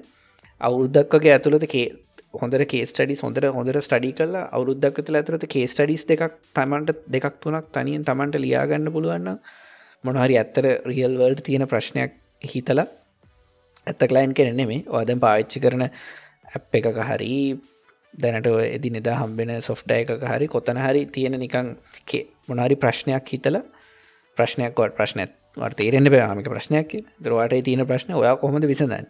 අවුරුද්දක්වගේ ඇතුළත කේ හොඳර කේස්ටඩි හොඳර හොඳර ස්ටඩි කල්ලා අවුරුද්දක් තුළ ඇතුරත කේස්ටඩිස් දෙකක් තමන්ට දෙකක් තුනක් තනියෙන් තමන්ට ලියාගන්න පුළුවන්න මොනහරි ඇත්තර රියල් වල්ඩ් තියෙන ප්‍රශ්නයක් හිතල ඇත්ත කලයින් කෙනෙ මේ ඔදැන් පාවිච්චි කරන ඇප් එකක හරි දැනට එදි නිදා හම්බෙන සොෆ්ටය එකක හරි කොතන හරි තියෙන නිකං මොනාරි ප්‍රශ්නයක් හිතල ප්‍රශ්නයක්වට ප්‍රශ්නත් තේරෙන්න්න පෑමික ප්‍රශ්නයක් දරවාට තියෙන ප්‍රශ්න ඔයා කොහොමද විසඳන්න?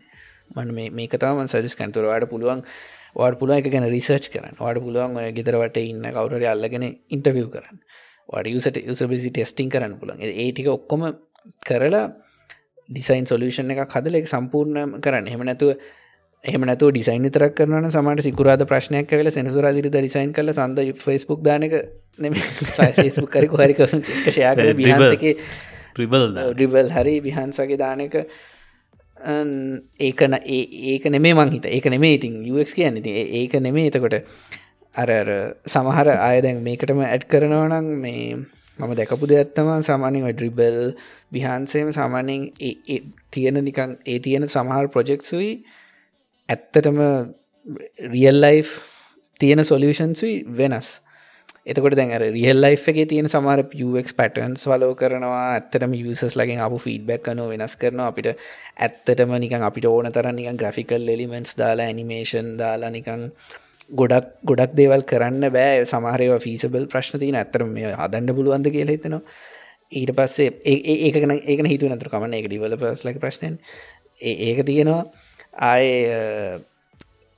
මන් මේක තම සජස් කන්තුරවාට පුළුවන් වාට පුළුව එක ගැන රිසර්ච් කරන්න. වාට පුළුවන් ඔය ගෙදරවට ඉන්න කවුරට අල්ලගෙන ඉන්ටවිය් කරන්න. වාට යුසට යුසබිසි ටෙස්ටිං කරන්න පුළන් ඒටික ඔක්කොම කරලා ඩිසයින් සොලූෂන් එක (laughs) කදල (laughs) එක සම්පූර්ණ කරන්න. හෙම නැතුව එහමනතු ඩිසයින් තරක් කරන සමට සිකුරාද ප්‍රශ්නයක් කල සෙනසුරාදිරි රිසයින් කල සඳ ෆස්බුක් දානක ෆස්බුක් කරි හරික ෂයා කර බිහන්සක රිබල් හරි විහන්සගේ දානක ඒකන ඒක නෙමේ මංහිත ඒක නෙමේ ඉතින් යක් කියන්න. ති ඒක නෙමේ එතකොට අර සමහර අයදැන් මේකටම ඇඩ් කරනවනම් මේ මම දැකපු දෙයක්ත්තම සාමානෙන් ඩ්‍රිබල් විහන්සේම සාමානෙන් තියෙන නිකං ඒ තියෙන සමහර ප්‍රොජෙක්සුයි ඇත්තටම රියල් ලයි් තියෙන සොලියෂන්සුයි වෙනස්. එතකොට දැන් රියල් ලයි් එක තියෙන සමර පක් පටන්ස් වලෝ කරනවා ඇත්තටම යසස් ලගින් අප ෆීඩබැක් කන වෙනස් කරන අපිට ඇත්තටම නිකන් අපිට ඕන තර නිකන් ග්‍රෆිකල් එලිමෙන්ස් දාලා ඇනිමේෂන් දාලා නිකං ගොඩක් ගොඩක් දේවල් කරන්න බෑ. සමහරව ෆීසබල් ප්‍රශ්න තියන. ඇතරම මේ අදන්න පුළුවන්ද කියල හිතනවා. ඊට පස්සේ ඒකන ඒක හිතු නතුර කමන එක ඩිවල පස් ලක ප්‍රශ්නයෙන් ඒක තියෙනවා. ආය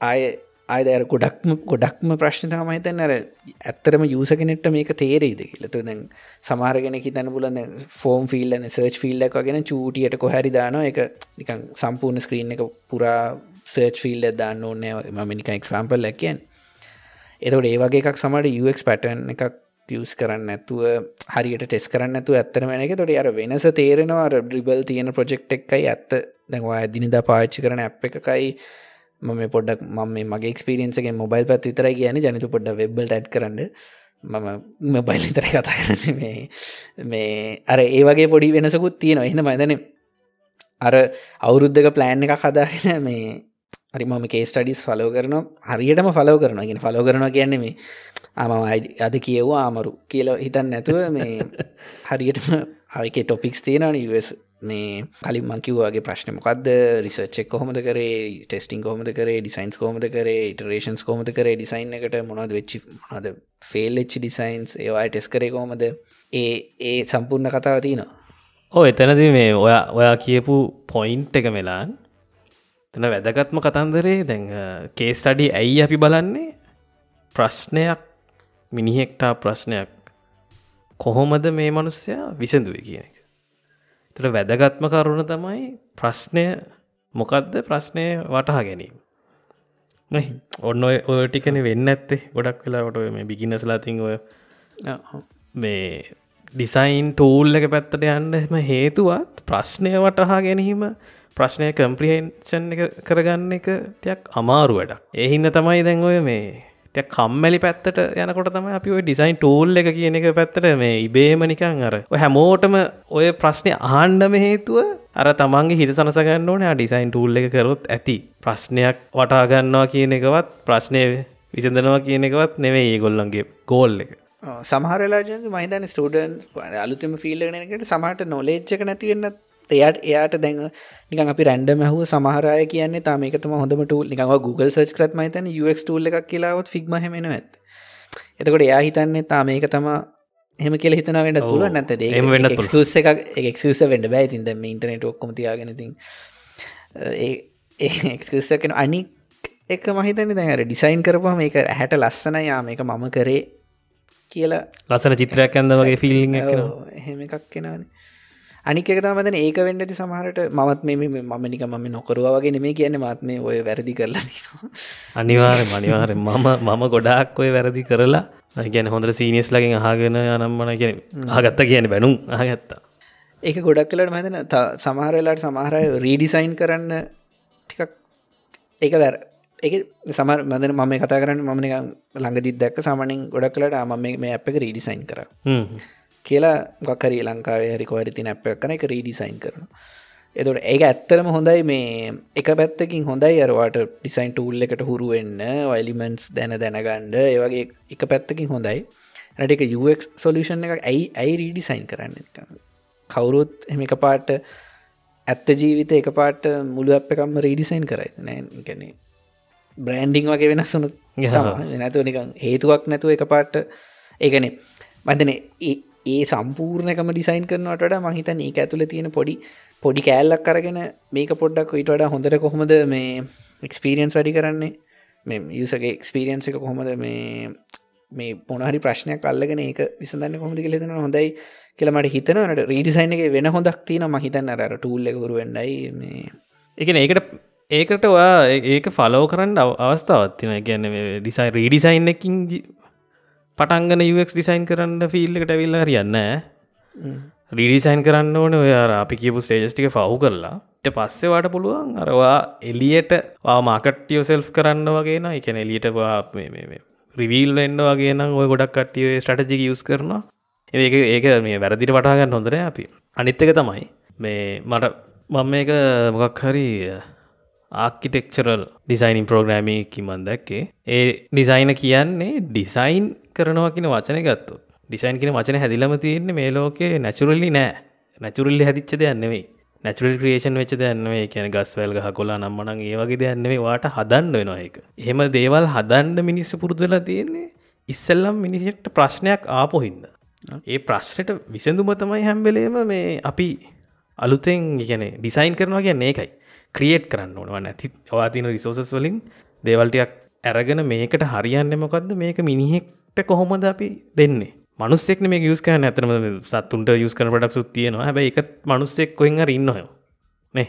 ආය අයදර ගොඩක්ම ගොඩක්ම ප්‍රශ්න තමයි තැන්නර ඇත්තරම යුස කෙනෙට මේක තේරේද කියලතු දැන් සමාරගෙන තැන පුලන්න ෆෝම් ෆිල්ලන සර්ච් ෆිල්ලක් වගෙන චූටියට කොහැරි දාන එක නිකන් සම්පූර්ණ ස්ක්‍රීන් එක පුරා සර්ච් ෆිල්ල දාන්න ඕනෑ. මමිනික එක්ස්පම්පල් ලැකෙන් එතකට ඒවගේ එකක් සමට යක් පැටන් එකක් පියස් කරන්න ඇතුව හරියට ටෙස් කරන්න ඇතු ඇත්තරම එක. තොට අර වෙනස තේරෙනවා. රිබල් තියෙන ප්‍රජෙක්් එකයි ඇත්ත. දැන්වා දිනිදා පාච්චි කරන ඇ් එකකයි. මම පොඩක් මම මගේ ක්ස්පිරියන්සගේ මොබයිල් පැත් විතරයි කියන ජනතු පොඩ වෙබ්බල් ට් කරන්න. මම මොබයිල් විතර කතා කරන්න. මේ මේ අර ඒ වගේ පොඩි වෙනසකුත් තියෙනවා. එහන මයිදන අර අවුරුද්ධක ප්ලෑන් එක කදාගෙන මේ හරි මම කේස්ටඩිස් ෆලෝ කරන හරියටම ෆලෝ කරන ගෙන ෆලෝ කරනවා කියන්නේ මේ ආම අද කියව්වා ආමරු කියල හිතන් නැතුව මේ (laughs) හරියටම අවික ටොපික්ස් තියෙනන මේ කලින් මංකිවගේ ප්‍රශ්න මොකක්ද රිසර්ච්චෙක් කොහොමද කරේ? ටෙස්ටිං කොමද කරේ? ඩිසයින්ස් කොමද කරේ? ඉටරේෂන්ස් කොමද කරේ? ඩිසයින් එකට මොනද වෙච්චි හද ෆෙල් එච් ඩිසයින්ස් ඒවා ටෙස් කරේ කොමද ඒ ඒ සම්පූර්ණ කතාව තියනවා. ඕ එතනද මේ ඔයා ඔයා කියපු පොයින්ට් එක මෙලාන් තන වැදගත්ම කතන්දරේ දැන් කේස්ටඩි ඇයි අපි බලන්නේ? ප්‍රශ්නයක් මිනිහෙක්ටා ප්‍රශ්නයක්. කොහොමද මේ මනුස්්‍යයා විසඳුව කියන එක? තර වැදගත්ම කරුණ තමයි ප්‍රශ්නය මොකක්ද ප්‍රශ්නය වටහා ගැනීම. ඔන්න ඔය ටිකන වෙන්න ඇත්තේ ගොඩක් වෙලාට ඔය මේ බිගිනස්ලාතින් ඔය මේ ඩිසයින් ටූල් එක පැත්තට යන්නම හේතුවත් ප්‍රශ්නය වටහා ගැනීම ප්‍රශ්නය කම්ප්‍රිහෙන්ෂන් එක කරගන්න එක තියක් අමාරු වැඩක්. එහින්ද තමයි දැන් ඔය මේ කම්මැලි පැත්තට යනකොට තම අපි ඔය ඩිසයින් ටෝල් එක කියන එක පැත්තට මේ ඉබේම නිකං අර හැමෝටම ඔය ප්‍රශ්නය ආණ්ඩම හේතුව අර තමන්ගේ හිත සනසගන්න ඕන ඩිසයින් ටූල් එක කරොත් ඇති. ප්‍රශ්නයක් වටාගන්නවා කියන එකවත් ප්‍රශ්නය විසඳනවා කියන එකවත් නෙවේ ඒ ගොල්ලන්ගේ ගෝල් එක. සමහරලාජ මහිතන ස්ටඩන් අලුතම ෆිල්ලනකට සමහට නොලේච්චක නැතිවෙන්නත් එයාට එයාට දැන් නිකන් අපි රැන්ඩම හුව සමහරය කියන්නේ තාම එකතම හොඳම ටූල් නිකව Google සර්ච් කරත් මහිතන UX ටූල් එකක් කියලාවත් ෆික්ම හෙමෙන ඇත් එතකොට එයා හිතන්නේ තා මේක තමා හෙම කියල හිතන වෙන්න පුල නැත ක්ස එකක් එක්ස වෙන්ඩ බෑ. තින් දැම ඉටනෙට ඔක්කොම තියාගෙනති ඒක්කන අනි එක මහිතන දැර ඩිසයින් කරපුම මේක හැට ලස්සන යා මේක මම කරේ කියලා ලස්සන චිත්‍රයක් ඇඳ වගේ ෆිල්ලිං එහෙම එකක් කෙනනේ අනික තමතන ඒක වෙන්නට සමහරට මත් මේ මම නික මම නොකරුවගේ නෙමේ කියන මත් මේ ඔය වැරදි කරලා අනිවාර මනිවාර මම මම ගොඩාක් ඔය වැරදි කරලා ගැන හොඳ සීනිස් ලකින් අහගෙන යනම්මන කිය ආගත්ත කියන බැනුම් ආගත්තා ඒක ගොඩක් කලට මතන සමහරලාට සමහරය රීඩිසයින් කරන්න ටිකක් ඒක වැර එක සමර මදන මම කතා කරන්න මම ළඟදිත් දැක් සාමනින් ගොඩක් කලට මම මේ අප එක රීඩිසයින් කර. කියලා ගක්කරී ලංකාවේ හරිකොවරි තින අප කන එක රීඩිසයින් කරන එතට ඒක ඇත්තරම හොඳයි මේ එක පැත්තකින් හොඳයි අරවාට ඩිසයින් ටූල් එකට හුරුවෙන්න වයිලිමන්ස් දැන දැනගණ්ඩ ඒවගේ එක පැත්තකින් හොඳයි. නට එක යුක් සොලිෂන් එක ඇයි ඇයි රීඩිසයින් කරන්න කවුරුත් එම එක පාට ඇත්ත ජීවිත එක පාට මුළු අප එකම්ම රීඩිසයින් කරයි නෑ ගැන බ්‍රෑන්ඩිං වගේ වෙනස්සුනු නැතුව නිකං හේතුවක් නැතුව එක පාට ඒගන මතන ඒ සම්පූර්ණකම ඩිසයින් කරනවට මහිතන් ඒ ඇතුළ තියෙන පොඩි පොඩි කෑල්ලක් කරගෙන මේක පොඩ්ඩක් ඊට වඩා හොඳට කොහොමද මේ එක්ස්පිරියන්ස් වැඩි කරන්නේ? මේ යසගේ එක්ස්පිරියන්ස එක කොහොමද මේ මේ පොනහරි ප්‍රශ්නයක් අල්ලගෙන ඒක විසඳන්න කොහොමද කියලෙන හොඳයි කියලමට හිතනට රීඩිසයින් එක වෙන හොඳක් තියන මහිතන්න අර ටූල් එකවරු වෙන්නයි මේ එකන ඒකට ඒකට ඔයා ඒක ෆලෝ කරන්න අවස්ථාවත්තින ගැන්න ඩිසයි රීඩිසයින් එකින් පටන්ගන යුක් ඩිසයින් කරන්න ෆිල්ල එකට ඇවිල්ල හරියන්න රීඩිසයින් කරන්න ඕන ඔය අපි කියපු ස්ටේජස්ටික ෆව් කරලා. ට පස්සෙවාට පුළුවන් අරවා එලියට මාකට්ටියෝ සෙල්් කරන්න වගේන එකන එලියට රිවීල් එන්න වගේ නම් ඔය ගොඩක් කට්ටිය ස්ටටජි යස් කරනවා. ඒක ඒක මේ වැරදිට වටාගන්න හොඳර අපි. අනිත්තක තමයි මේ මට මම මේක මොකක් හරි ආර්කිටෙක්චරල් ඩිසයිනින් ප්‍රෝග්‍රෑමි කිමන් දැක්කේ. ඒ ඩිසයින කියන්නේ ඩිසයින් කරනවා කියන වචන ගත්තුත්. ඩිසයින් කියෙන වචන හැදිලම තියන්නේ මේ ලෝකේ නැචුරල්ලි නෑ. නැචුරල්ලි හැදිච්ච දෙයන්නෙවෙයි නැචුරල් ක්‍රේෂන් වෙච්ච දැන්වේ කියන ගස්වල් ගහ කොලා නම්මනන් ඒවගේ දෙයන්නෙවේ වාට හදන්න වෙනවා එක එහෙම දේවල් හදන්ඩ මිනිස්සු පුරුදුලා තියෙන්නේ ඉස්සල්ලම් මිනිසෙක්ට ප්‍රශ්නයක් ආපොහින්ද ඒ ප්‍රශ්නයට විසඳුම තමයි හැම්බෙලේම මේ අපි අලුතෙන් ගැන ඩිසයින් කරනවා කියන්න ඒකයි ක්‍රියේට් කරන්න ඕනව නැති වාතින රිසෝසස් වලින් දේවල්ටයක් ඇරගෙන මේකට හරියන්න මොකක්ද මේක මිනිහෙක්ට කොහොමද අපි දෙන්නේ? මනුස්සෙක් මේ යස් කන ඇතනම සත්තුන්ට යස් කන පටක් සුත් තියෙනවා. හැබ එක මනුස්සෙක් කොහෙන් ඉන්නහය නේ?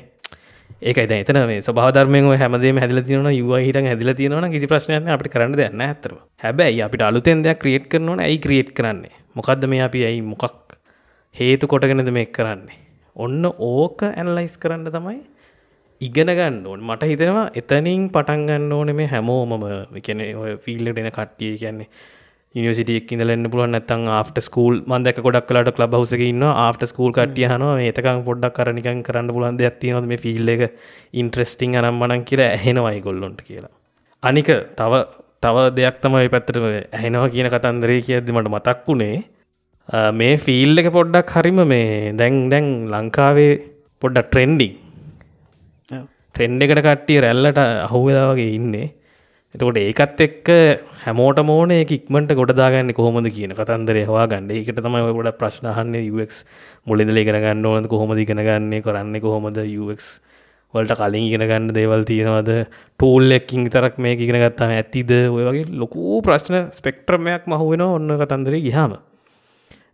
ඒකයි එතන මේ සබාධර්මය හැමදේ හැදිල තියන යුව හිට හැදිල තියෙනවන කිසි ප්‍රශ්නයන අපට කරන්න දෙන්න ඇතර හැබැයි අපිට අලුතෙන් දෙයක් ක්‍රියට් කරනවන ඇයි ක්‍රියට් කරන්නේ? මොකක්ද මේ අපි ඇයි මොකක් හේතු කොටගෙනද මේ කරන්නේ? ඔන්න ඕක ඇනලයිස් කරන්න තමයි ඉගෙන ගන්න ඕන්. මට හිතෙනවා එතනින් පටන් ගන්න ඕන මේ හැමෝමම. කැන ඔය ෆිල්ලට එන කට්ටිය කියන්නේ නිසිටියක් ඉඳලන්න පුළුවන් නැතන් ආට ස්කූල් මන්දක ගොඩක් කලට ලබ හසක ඉන්න ආට ස්කූල් කටිය හන ඒතකම් පොඩ්ඩක් කරනිකන් කරන්න පුලන්ද ඇතිනොද මේ ෆිල්ල එක ඉන්ට්‍රස්ටිං අනම් මනන් කියලා ඇහෙනවයි ගොල්ලොන්ට කියලා. අනික තව තව දෙයක් තමයි පැත්තටම ඇහෙනවා කියන කතන්දරේ කියද්දි මට මතක් වුණේ මේ ෆිල් එක පොඩ්ඩක් හරිම මේ දැන් දැන් ලංකාවේ පොඩ්ඩක් ට්‍රෙන්ඩිං ට්‍රෙන්ඩ් එකට කට්ටිය රැල්ලට අහුවෙලා වගේ ඉන්නේ. එතකොට ඒකත් එක්ක හැමෝට මෝන ඉක්මට ගොඩදාගන්න කොහොමද කියන කතන්දරය හවා ගන්න එකට තමයි ගොඩ ප්‍රශ්නහන්නේ UX මුලින්දල ඉගෙන ගන්න ඕනද කොහොමද ඉගෙන ගන්නේ කරන්න කොහොමද? UX වලට කලින් ඉගෙන ගන්න දේවල් තියෙනවද? ටූල් එක්කින් තරක් මේ ඉගෙන ගත්තාම ඇතිද? ඔය වගේ ලොකූ ප්‍රශ්න ස්පෙක්ට්‍රමයක් මහුවෙන ඔන්න කතන්දරේ ගිහාම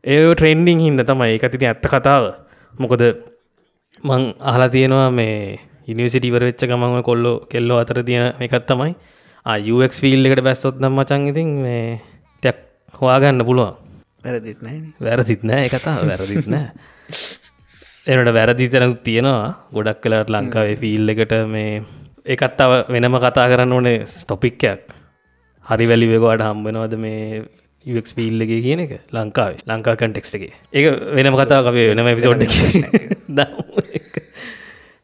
ඒ ට්‍රෙන්ඩිං හින්ද තමයි. එක තිති ඇත්ත කතාව. මොකද මං අහලා තියෙනවා මේ ඉනිසිටිවර වෙච්ච ගමන් කොල්ලො කෙල්ලෝ අතර තියෙන එකත් තමයි. ආක් ෆිල් එකට බැස්සොත් නම් මචන් ඉතින් මේ ටැක් හවාගන්න පුළුවන්. වැරදිත් වැරදිත් නෑ එකතා වැරදිත් නෑ. එනට වැරදි තරක් තියෙනවා. ගොඩක් කලාට ලංකාවේ ෆිල් එකට මේ එකත් අව වෙනම කතා කරන්න ඕනේ ස්ටොපික්කයක් හරි වැලි වෙගවාට හම්බෙනවද මේ ක් ෆිල් එක කියන එක? ලංකාවේ. ලංකා කන්ටෙක්ස්ට එක. ඒ වෙනම කතා කවේ වෙනම පිසෝඩ්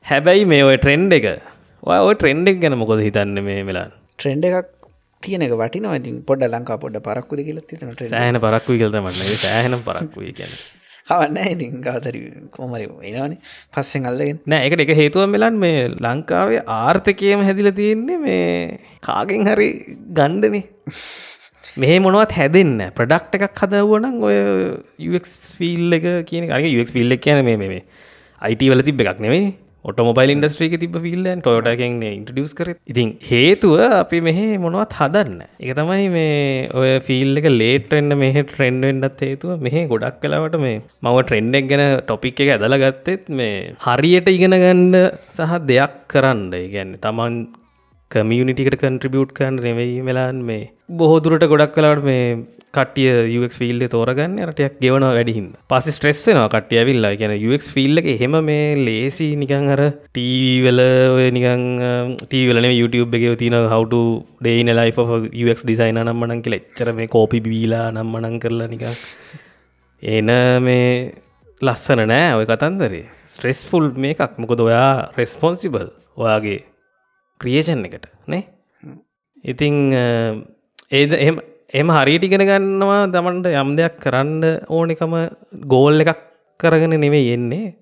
හැබැයි මේ ඔය ට්‍රෙන්ඩ් එක. ඔය ට්‍රෙන්ඩ් එක ගැන මොකොද හිතන්න මේ වෙලාන්න ට්‍රෙන්ඩ එකක් තියනක වටින ඉතින් පොඩ ලංකා පොඩ පරක්කුද කියල තින සෑහන පරක්වී කලත මන්න සෑහන පරක්වී කියන කවන්න ඉතින් ගවතර කෝමරි එනවනේ. පස්සෙන් අල්ලගෙන. නෑ එකට එක හේතුව මෙලන් මේ ලංකාවේ ආර්ථකයම හැදිල තියෙන්නේ මේ කාගෙන් හරි ගණ්ඩනේ. මේ මොනවත් හැදන්න ප්‍රඩක්් එකක් හදවුවනම් ඔය ෆිල් එක කියන ෆිල් එක කියන මේ මේ අයිට වල තිබ එකක් නෙවෙයි ඔටමොබයිල් ඉන්ඩස්ට්‍රීක තිබ ෆිල්ලන් ටොයටකෙන් ඉන්ටඩියස් කර. ඉතින් හේතුව අපි මෙහෙ මොනවත් හදන්න. එක තමයි මේ ඔය ෆිල් එක ලේටෙන්න්න මෙහ ට්‍රෙන්ඩෙන්ඩත් හේතුව මෙහ ගොඩක් කලාවට මේ මව ට්‍රෙන්ඩක් ගැන ටොපික් එක ඇදල ගත්තෙත් මේ හරියට ඉගෙන ගණ්ඩ සහ දෙයක් කරන්න. ගැන්න තමන් කමියනිටිකට කන්ට්‍රිබියුට් කන් නෙවෙයි වෙලාන් මේ බොහෝදුරට ගොඩක් කලාට මේ කටිය UX ෆිල්ඩ තෝරගන්න රටයක් ගෙවන වැඩිහින් පස ස්ට්‍රෙස් වෙන කටිය ඇවිල්ලා. ගැන UX ෆිල්ල එක හෙම මේ ලේසි නිකං හර ටීවල නිකං ටීවලන YouTube එක තින හවට ඩේන ලයි UX ඩිසයින නම්මනන් කියල. එච්චර මේ කෝපි බීලා නම්මනං කරලා නිකං එන මේ ලස්සන නෑ ඔය කතන්දරේ. ස්ට්‍රෙස්ෆුල් මේ එකක් මොකද ඔයා රෙස්පොන්සිබල් ඔයාගේ ක්‍රියේෂන් එකට නේ? ඉතිං ඒද එම එම හරියට ඉගෙන ගන්නවා දමන්ට යම් දෙයක් කරන්න ඕනිකම ගෝල් එකක් කරගෙන නෙවේ එන්නේ.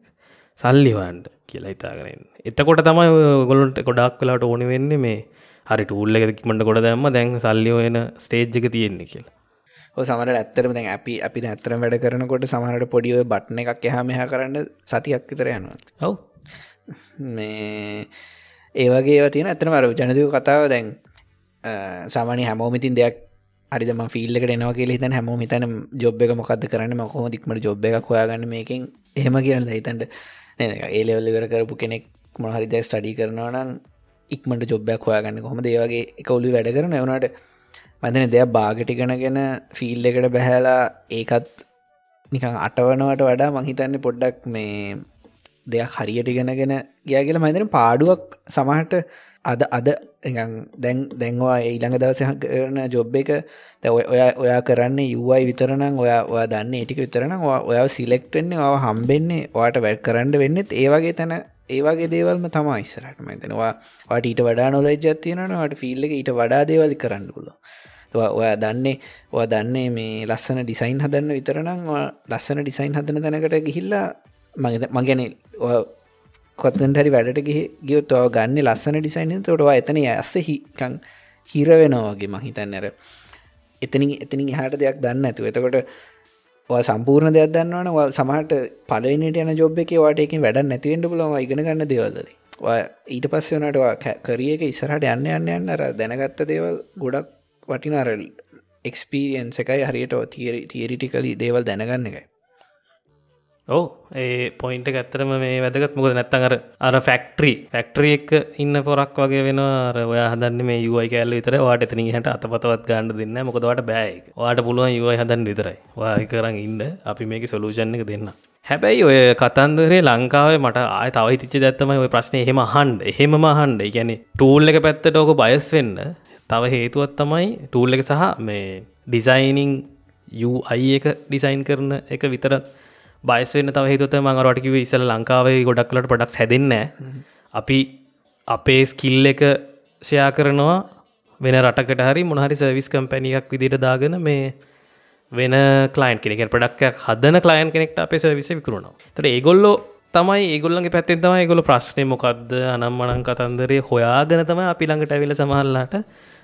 සල්ලිවන්ට කියලා හිතාගෙනෙන් එතකොට තමයි ගොලොන්ට ගොඩක් කලාට ඕනි වෙන්න මේ හරි ටූල්ල එකකිමට ගොඩ දැම්ම දැන් සල්ලියෝයන ස්ටේජ්ක තියෙන්නේ කියලා. සමට ඇත්තරම දැන් අපි අපි ඇත්තර වැඩ කරනකොට සමහට පොඩිුව බට්න එකක් එහා මෙහ කරන්න සතියක් විතර යනවා. ඔව්. මේ ඒවගේ තියෙන ඇතන මර ජනතික කතාව දැන් සාමානය හැමෝමිතින් දෙයක් අරිදම ෆිල්ලකට එනවා කියල හිතන හැම හිතන ජොබ් එක මොකක්ද කරන්න? මකොම දික්මට ජොබ් එක හොයාගන්න මේකින්? එහෙම කියන්න හිතන්ට ඒලෙවල්ල කර කරපු කෙනෙක් මොහරිද ස්ටඩි කරනවා නම් ඉක්මට ජොබ්බයක් හොයාගන්න කොහොම දේවගේ එකවුලි වැඩ කරන එවනට මතන දෙයක් බාගටිගනගෙන ෆිල් එකට බැහැලා ඒකත් නිකං අටවනවට වඩා මහිතන්න පොඩ්ඩක් මේ දෙයක් හරියට ඉගෙනගෙන ගයා කියලා මතන පාඩුවක් සමහට අද අද දැන් දැන්වා ඊළඟ දවස කරන ජොබ් එක ඔය ඔයා කරන්න යුවයි විතරනම් ඔයා ඔයා දන්න ඒටික විතරන ඔයා සිලෙක්ටෙන්නේ ඔව හම්බෙන්නේ වාට වැඩ කරන්න වෙන්නෙත් ඒවගේ තැන ඒවගේ දේවල්ම තමා ඉස්සරට මතනවා වාට ඊට වඩා නොලජ තියනට ෆිල්ල එක ඊට වඩා දේවල් කරන්න පුලො ඔයා දන්නේ ඔය දන්නේ මේ ලස්සන ඩිසයින් හදන්න විතරනම් ලස්සන ඩිසයින් හදන තැනකට ගිහිල්ලා මගැන කොත්තට හරි වැඩට ගියොත් ඔව ගන්න ලස්සන ඩිසයින් තොටවා එතන ඇස්ස හිකං හිරවෙනවාගේ මහිතන්නර එතනින් එතනින් හට දෙයක් දන්න ඇතු එතකොට සම්පූර්ණ දෙයක් දන්නවන. සමහට පලනට යන ජොබ් එක වාටයකින් වැඩ නැතිවෙන්ට පුලම ඉගෙන ගන්න දේවල්ද ඊට පස්ස වනටවා කරියක ඉස්සරහට යන්න යන්න යන්න අර දැනගත්ත දේවල් ගොඩක් වටිනාරල් එක්ස්පීරියන්ස එකයි හරියට තීරිටිකලි දේවල් දැනගන්න එකයි. ඕ ඒ පොයින්ට ඇත්තරම මේ වැදගත්. මොකද නැත්තන් අර අර ෆැක්ට්‍රී ෆැක්ට්‍රිය එක ඉන්න පොරක් වගේ වෙන ඔය හදන්න මේ යුවයි කෑල්ල විතර වාට එතනි හට අතපතවත් ගන්න දෙන්න මොකදවට බෑ වාට පුළුවන් යුවයි හදන්න විතරයි. වාය කරන්න ඉන්න. අපි මේක සොලූෂන් එක දෙන්න හැබැයි ඔය කතන්දරේ ලංකාවේ මට ආය තවයි තිච්ච දැත්තමයි ඔය ප්‍රශ්නය එහෙම හන්ඩ එහෙම හන්ඩ ගැන ටූල් එක පැත්තට ඕක බයස් වෙන්න තව හේතුවත් තමයි ටූල් එක සහ මේ ඩිසයිනිං යු අයි එක ඩිසයින් කරන එක විතර බයිස් වෙන්න තව හිතුත මං රටකිව ඉසල ලංකාවේ ගොඩක්ලට පොඩක් හැදන්න. අපි අපේ ස්කිල් එක ෂයා කරනවා වෙන රටකට හරි මොනහරි සර්විස් කම්පැනියක් විදිට දාගෙන මේ වෙන කලයින් කෙනෙක පඩක්යක් හදන කලයින් කෙනෙක්ට අපේ සර්විස විකරුණා තර ඒගොල්ලෝ තමයි ඒගොල්ලගේ පැත්තෙන් තමයි ගොල ප්‍රශ්නය මොකක්ද අනම්මනං කතන්දරේ හොයාගෙන තම අපි ළඟට ඇවිල සමහල්ලාට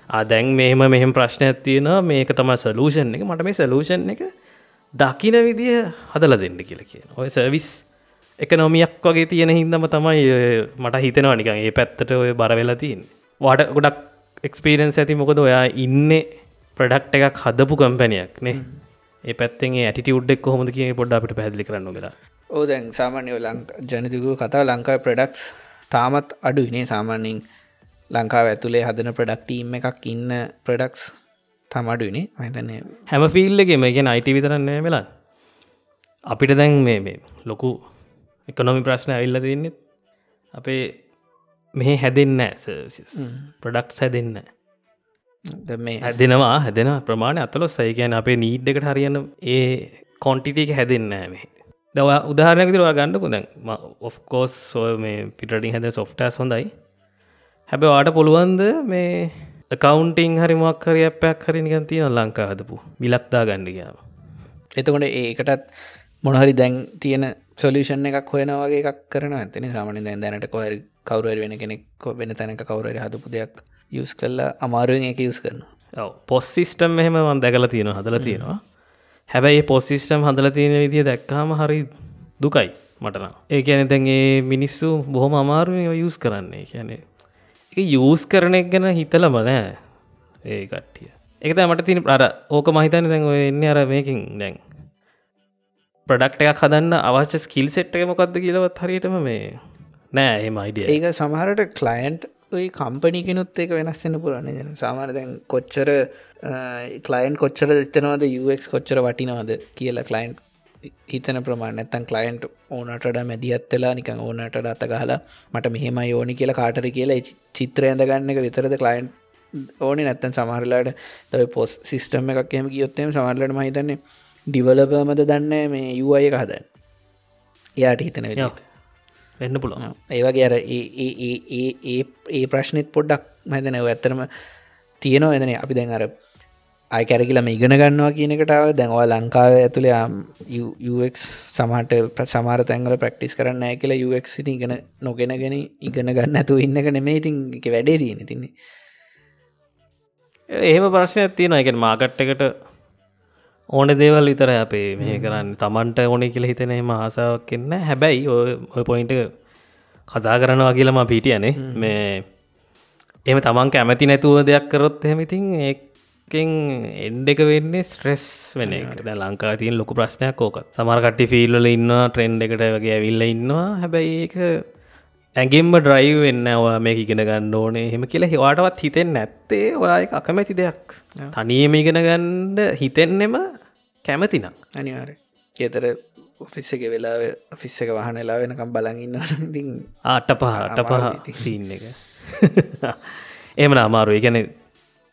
අදැන් මෙහෙම මෙහෙම ප්‍රශ්නයක් තියෙනවා මේක තම සලූෂන් එක. මට මේ සලූෂන් එක දකින විදිහ හදල දෙන්න කියල කියන ඔය සර්විස් එක නොමියක් වගේ තියෙන හින්දම තමයි මට හිතෙනවා නිකන් ඒ පැත්තට ඔය බරවෙලා තින් වාට ගොඩක් එක්ස්පීරන්ස් ඇති මොකද ඔයා ඉන්න ප්‍රඩක්් එකක් හදපු කම්පැනයක් නේ. ඒ පැත්තෙන් ඇටි උඩ්ඩෙක් කොහොමද කිය පොඩ් අපිට පැදිලි කරන්න වෙලා. ඕ දැන් සාමාන්‍යය ලං ජනතිකු කතා ලංකායි ප්‍රඩක්ස් තාමත් අඩු ඉනේ සාමාන්‍යින් ලංකාව ඇතුළේ හදන ප්‍රඩක්ටීම් එකක් ඉන්න ප්‍රඩක්ස් තමඩුවනේ මතන්නේ හැම ෆිල්ලගේ මේගෙන අයිට විතරන්නේ වෙලා. අපිට දැන් මේ මේ ලොකු එකනොමි ප්‍රශ්න ඇවිල්ල දෙන්නෙත් අපේ මෙහ හැදෙන්න ප්‍රඩක්් හැදෙන්න මේ හැදෙනවා හැදෙන ප්‍රමාණය අතලො සයිකයන අපේ නීඩ්ඩකට හරියන්න ඒ කොන්ටිටික හැදෙන්න මේ දව උදාහරනකතිරවා ගණඩකු දැන් ඔෆ්කෝස් සෝ මේ පිටින් හැද සොෆ්ටස් හොඳයි. හැබ වාට පුළුවන්ද මේ කවුන්ටිං හරි මොක් හරි අපයක් හරි නිකන් තියෙන ලංකා හදපු. විලක්දා ගණඩ කියාව එතකොට ඒකටත් මොනහරි දැන් තියෙන සොලිෂන් එකක් හොයන වගේ එකක් කරන ඇතන සාමන දැන් දැනට කොහරි කවරුවර වෙන කෙනෙක් වෙන තැනක කවුරර හදපු දෙයක් යස් කල්ලා අමාරුවෙන් එක යස් කරන පොස් සිිස්ටම් මෙහෙම වන් දැකල තියෙන හදල තියෙනවා. හැබැයි පොස්සිිස්ටම් හදල තියෙන විදිිය දැක්කාම හරි දුකයි මටන ඒ කියන දැන්ගේ මිනිස්සු බොහොම අමාරුව යුස් කරන්නේ. කියනේ යස් කරන එක ගැන හිතලම නෑ. ඒ කට්ටිය. එක මට තින අර ඕක මහිතන දැන් ඔය එන්න අර මේකින් දැන්. ප්‍රඩක්ට එකක් හදන්න අවශ්‍ය ස්කිල් සෙට්ක මොකක්ද කියලවත් හරියටම මේ නෑ ඒ මයිඩිය ඒක සමහරට කලයින්ට් ඔයි කම්පනි කෙනුත් එක වෙනස්සෙන පුරන්න ගෙන සාමාන දැන් කොච්චර කලයින් කොච්චර එතනවාද UX කොච්චර වටිනවාද කියලා කලයින්් හිතන ප්‍රමාණ ඇත්තන් කලයින්ට් ඕනට මැදිහත්වෙලා නිකං ඕනට අත ගහලා මට මෙහෙම යෝනි කියලා කාටර කියලා චිත්‍ර ඇඳගන්න එක විතරද කලයින්් ඕනි නැත්තන් සමහරලාට තව පොස් සිිස්ටම් එකක් එම ගියොත්තම සමරලට මහිතන්නේ ඩිවලපමද දන්න මේ යුවය එක හදන්න. එයාට හිතන වෙන්න පුළුවන්. ඒවගේ අර ඒ ඒ ප්‍රශ්නෙත් පොඩ්ඩක් මැතනව ඇත්තරම තියෙනවා. එදන අපි දැන් අර අය කැරකිලම ඉගෙන ගන්නවා කියනකටාව දැන්වා ලංකාව ඇතුළේ UX සමහට සමාර තැංගල ප්‍රක්ටිස් කරන්න ඇ කියලා UX සිට ඉගෙන නොගෙනගෙන ඉගෙන ගන්න ඇතු ඉන්නක නෙමේ ඉතින් වැඩේ තියෙන තින්නේ එහෙම ප්‍රශ්නයක් තියෙනවා. එක මාකට් එකට ඕන දේවල් විතර අපේ මේ කරන්න. තමන්ට ඕනේ කියල හිතන එම ආසාවක් එන්න හැබැයි ඔය පොයින්ට කතා කරනවා කියලම පිටියනේ. මේ එම තමන් කැමති නැතුව දෙයක් කරොත් හෙමඉතින් ඒකෙන් එන්ඩ එක වෙන්නේ ස්ට්‍රෙස් වෙන ද ලංකා තියන් ලොකු ප්‍රශ්නයක් ඕකත් සමරකට්ටි ෆිල්ල ඉන්නවා ට්‍රෙන්ඩ් එකට වගේ ඇවිල්ල ඉන්නවා. හැබැයි ඒක ඇගෙන්ම ඩ්‍රයිව් වෙන්න ඔයා මේ ඉගෙන ගන්න ඕනේ. හෙම කියලා හිවාටවත් හිතෙන් නැත්තේ. ඔයා අකමැති දෙයක්. තනියම ඉගෙන ගණ්ඩ හිතෙන්නෙම කැමතිනම් අනිවාර ඒතර ඔෆිස්ස එක වෙලා ෆිස්ස එක වහනලා වෙනකම් බලඟන්න ති ආට පහ අට පහ සීන් එක. එමන අමාරු ගැන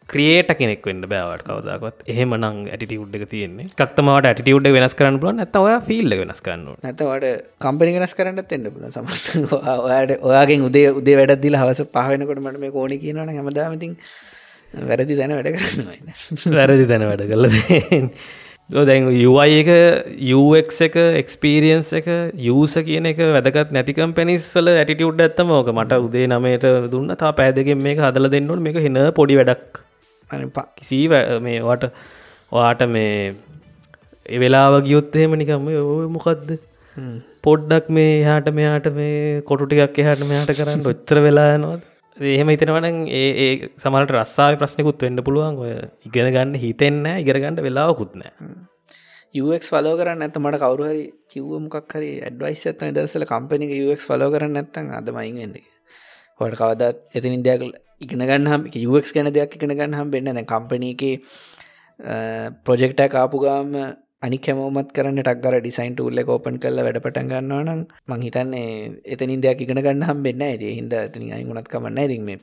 ක්‍රියට කෙනෙක් වෙන්න බෑවට කවදක්වත්. එහෙම නං ඇටි උඩ්ඩ තියෙන්නේ කක්තමට ඇටි උඩ වෙනස් කරන්න පුලන් ඇත ඔය ෆිල්ල වෙනස් කරන්න නැතවට කම්පනි වෙනස් කරන්න එන්න පුල සමට ඔයාට ඔයාගෙන් උදේ උදේ වැඩදිල හවස පහවෙනකොට මට මේ කෝණ කියනන හැමදාමතින් වැරදි දැන වැඩ කරන්න (laughs) වැරදි දැන වැඩ කල දැන් යුයි එක UX එක එක්ස්පීරියන්ස් එක යස කියන එක වැදකත් නැතිකම් පැනිස්වල ඇටිටියුඩ් ඇත්තම ඕක. මට උදේ නමයට දුන්න තා පෑදගෙන් මේ හදල දෙන්නට මේක හෙන පොඩි වැඩක් කිසි මේවට ඔයාට මේ එවෙලාව ගියොත්තහෙම නිකම ඔය මොකක්ද පොඩ්ඩක් මේ හාට මෙයාට මේ කොටු ටිකක් එහට මෙයාට කරන්න ඔච්චර වෙලා නොත් එහෙම හිතනවන ඒ සමට රස්සාාව ප්‍රශ්නකුත් වෙන්න පුළුවන්. ඔය ඉගෙන ගන්න හිතෙන්න ඉගරගන්නඩ වෙලාවකුත්නෑ UX ෆලෝ කරන්න ඇත මට කවරුහරි කිව්ව මොකක් හරි ඇඩ්වයිස් ඇත්තන දසල කම්පනික UX ෆලෝ කරන්න ඇත්තන් අදමයින්ගෙන්ද හොට කවදත් එතිනින් දෙයක් ඉගෙන ගන්නම් යුවක් ගැන දෙයක් ඉගෙන ගන්න හම් වෙන්න දැ කම්පනීක ප්‍රොජෙක්ට කාපු ගාම අනි කැමෝමත් කරන්න ටක්ගර ඩිසයින්ට උල්ල කෝපන් කල්ල වැඩ පටන් ගන්නවා නම් මං හිතන්නේ එතනින් දෙයක් ඉගෙන ගන්න හම් වෙන්න ඇති හිද ඇතිනි අයි ගුණත් කමන්න ඉතින් මේ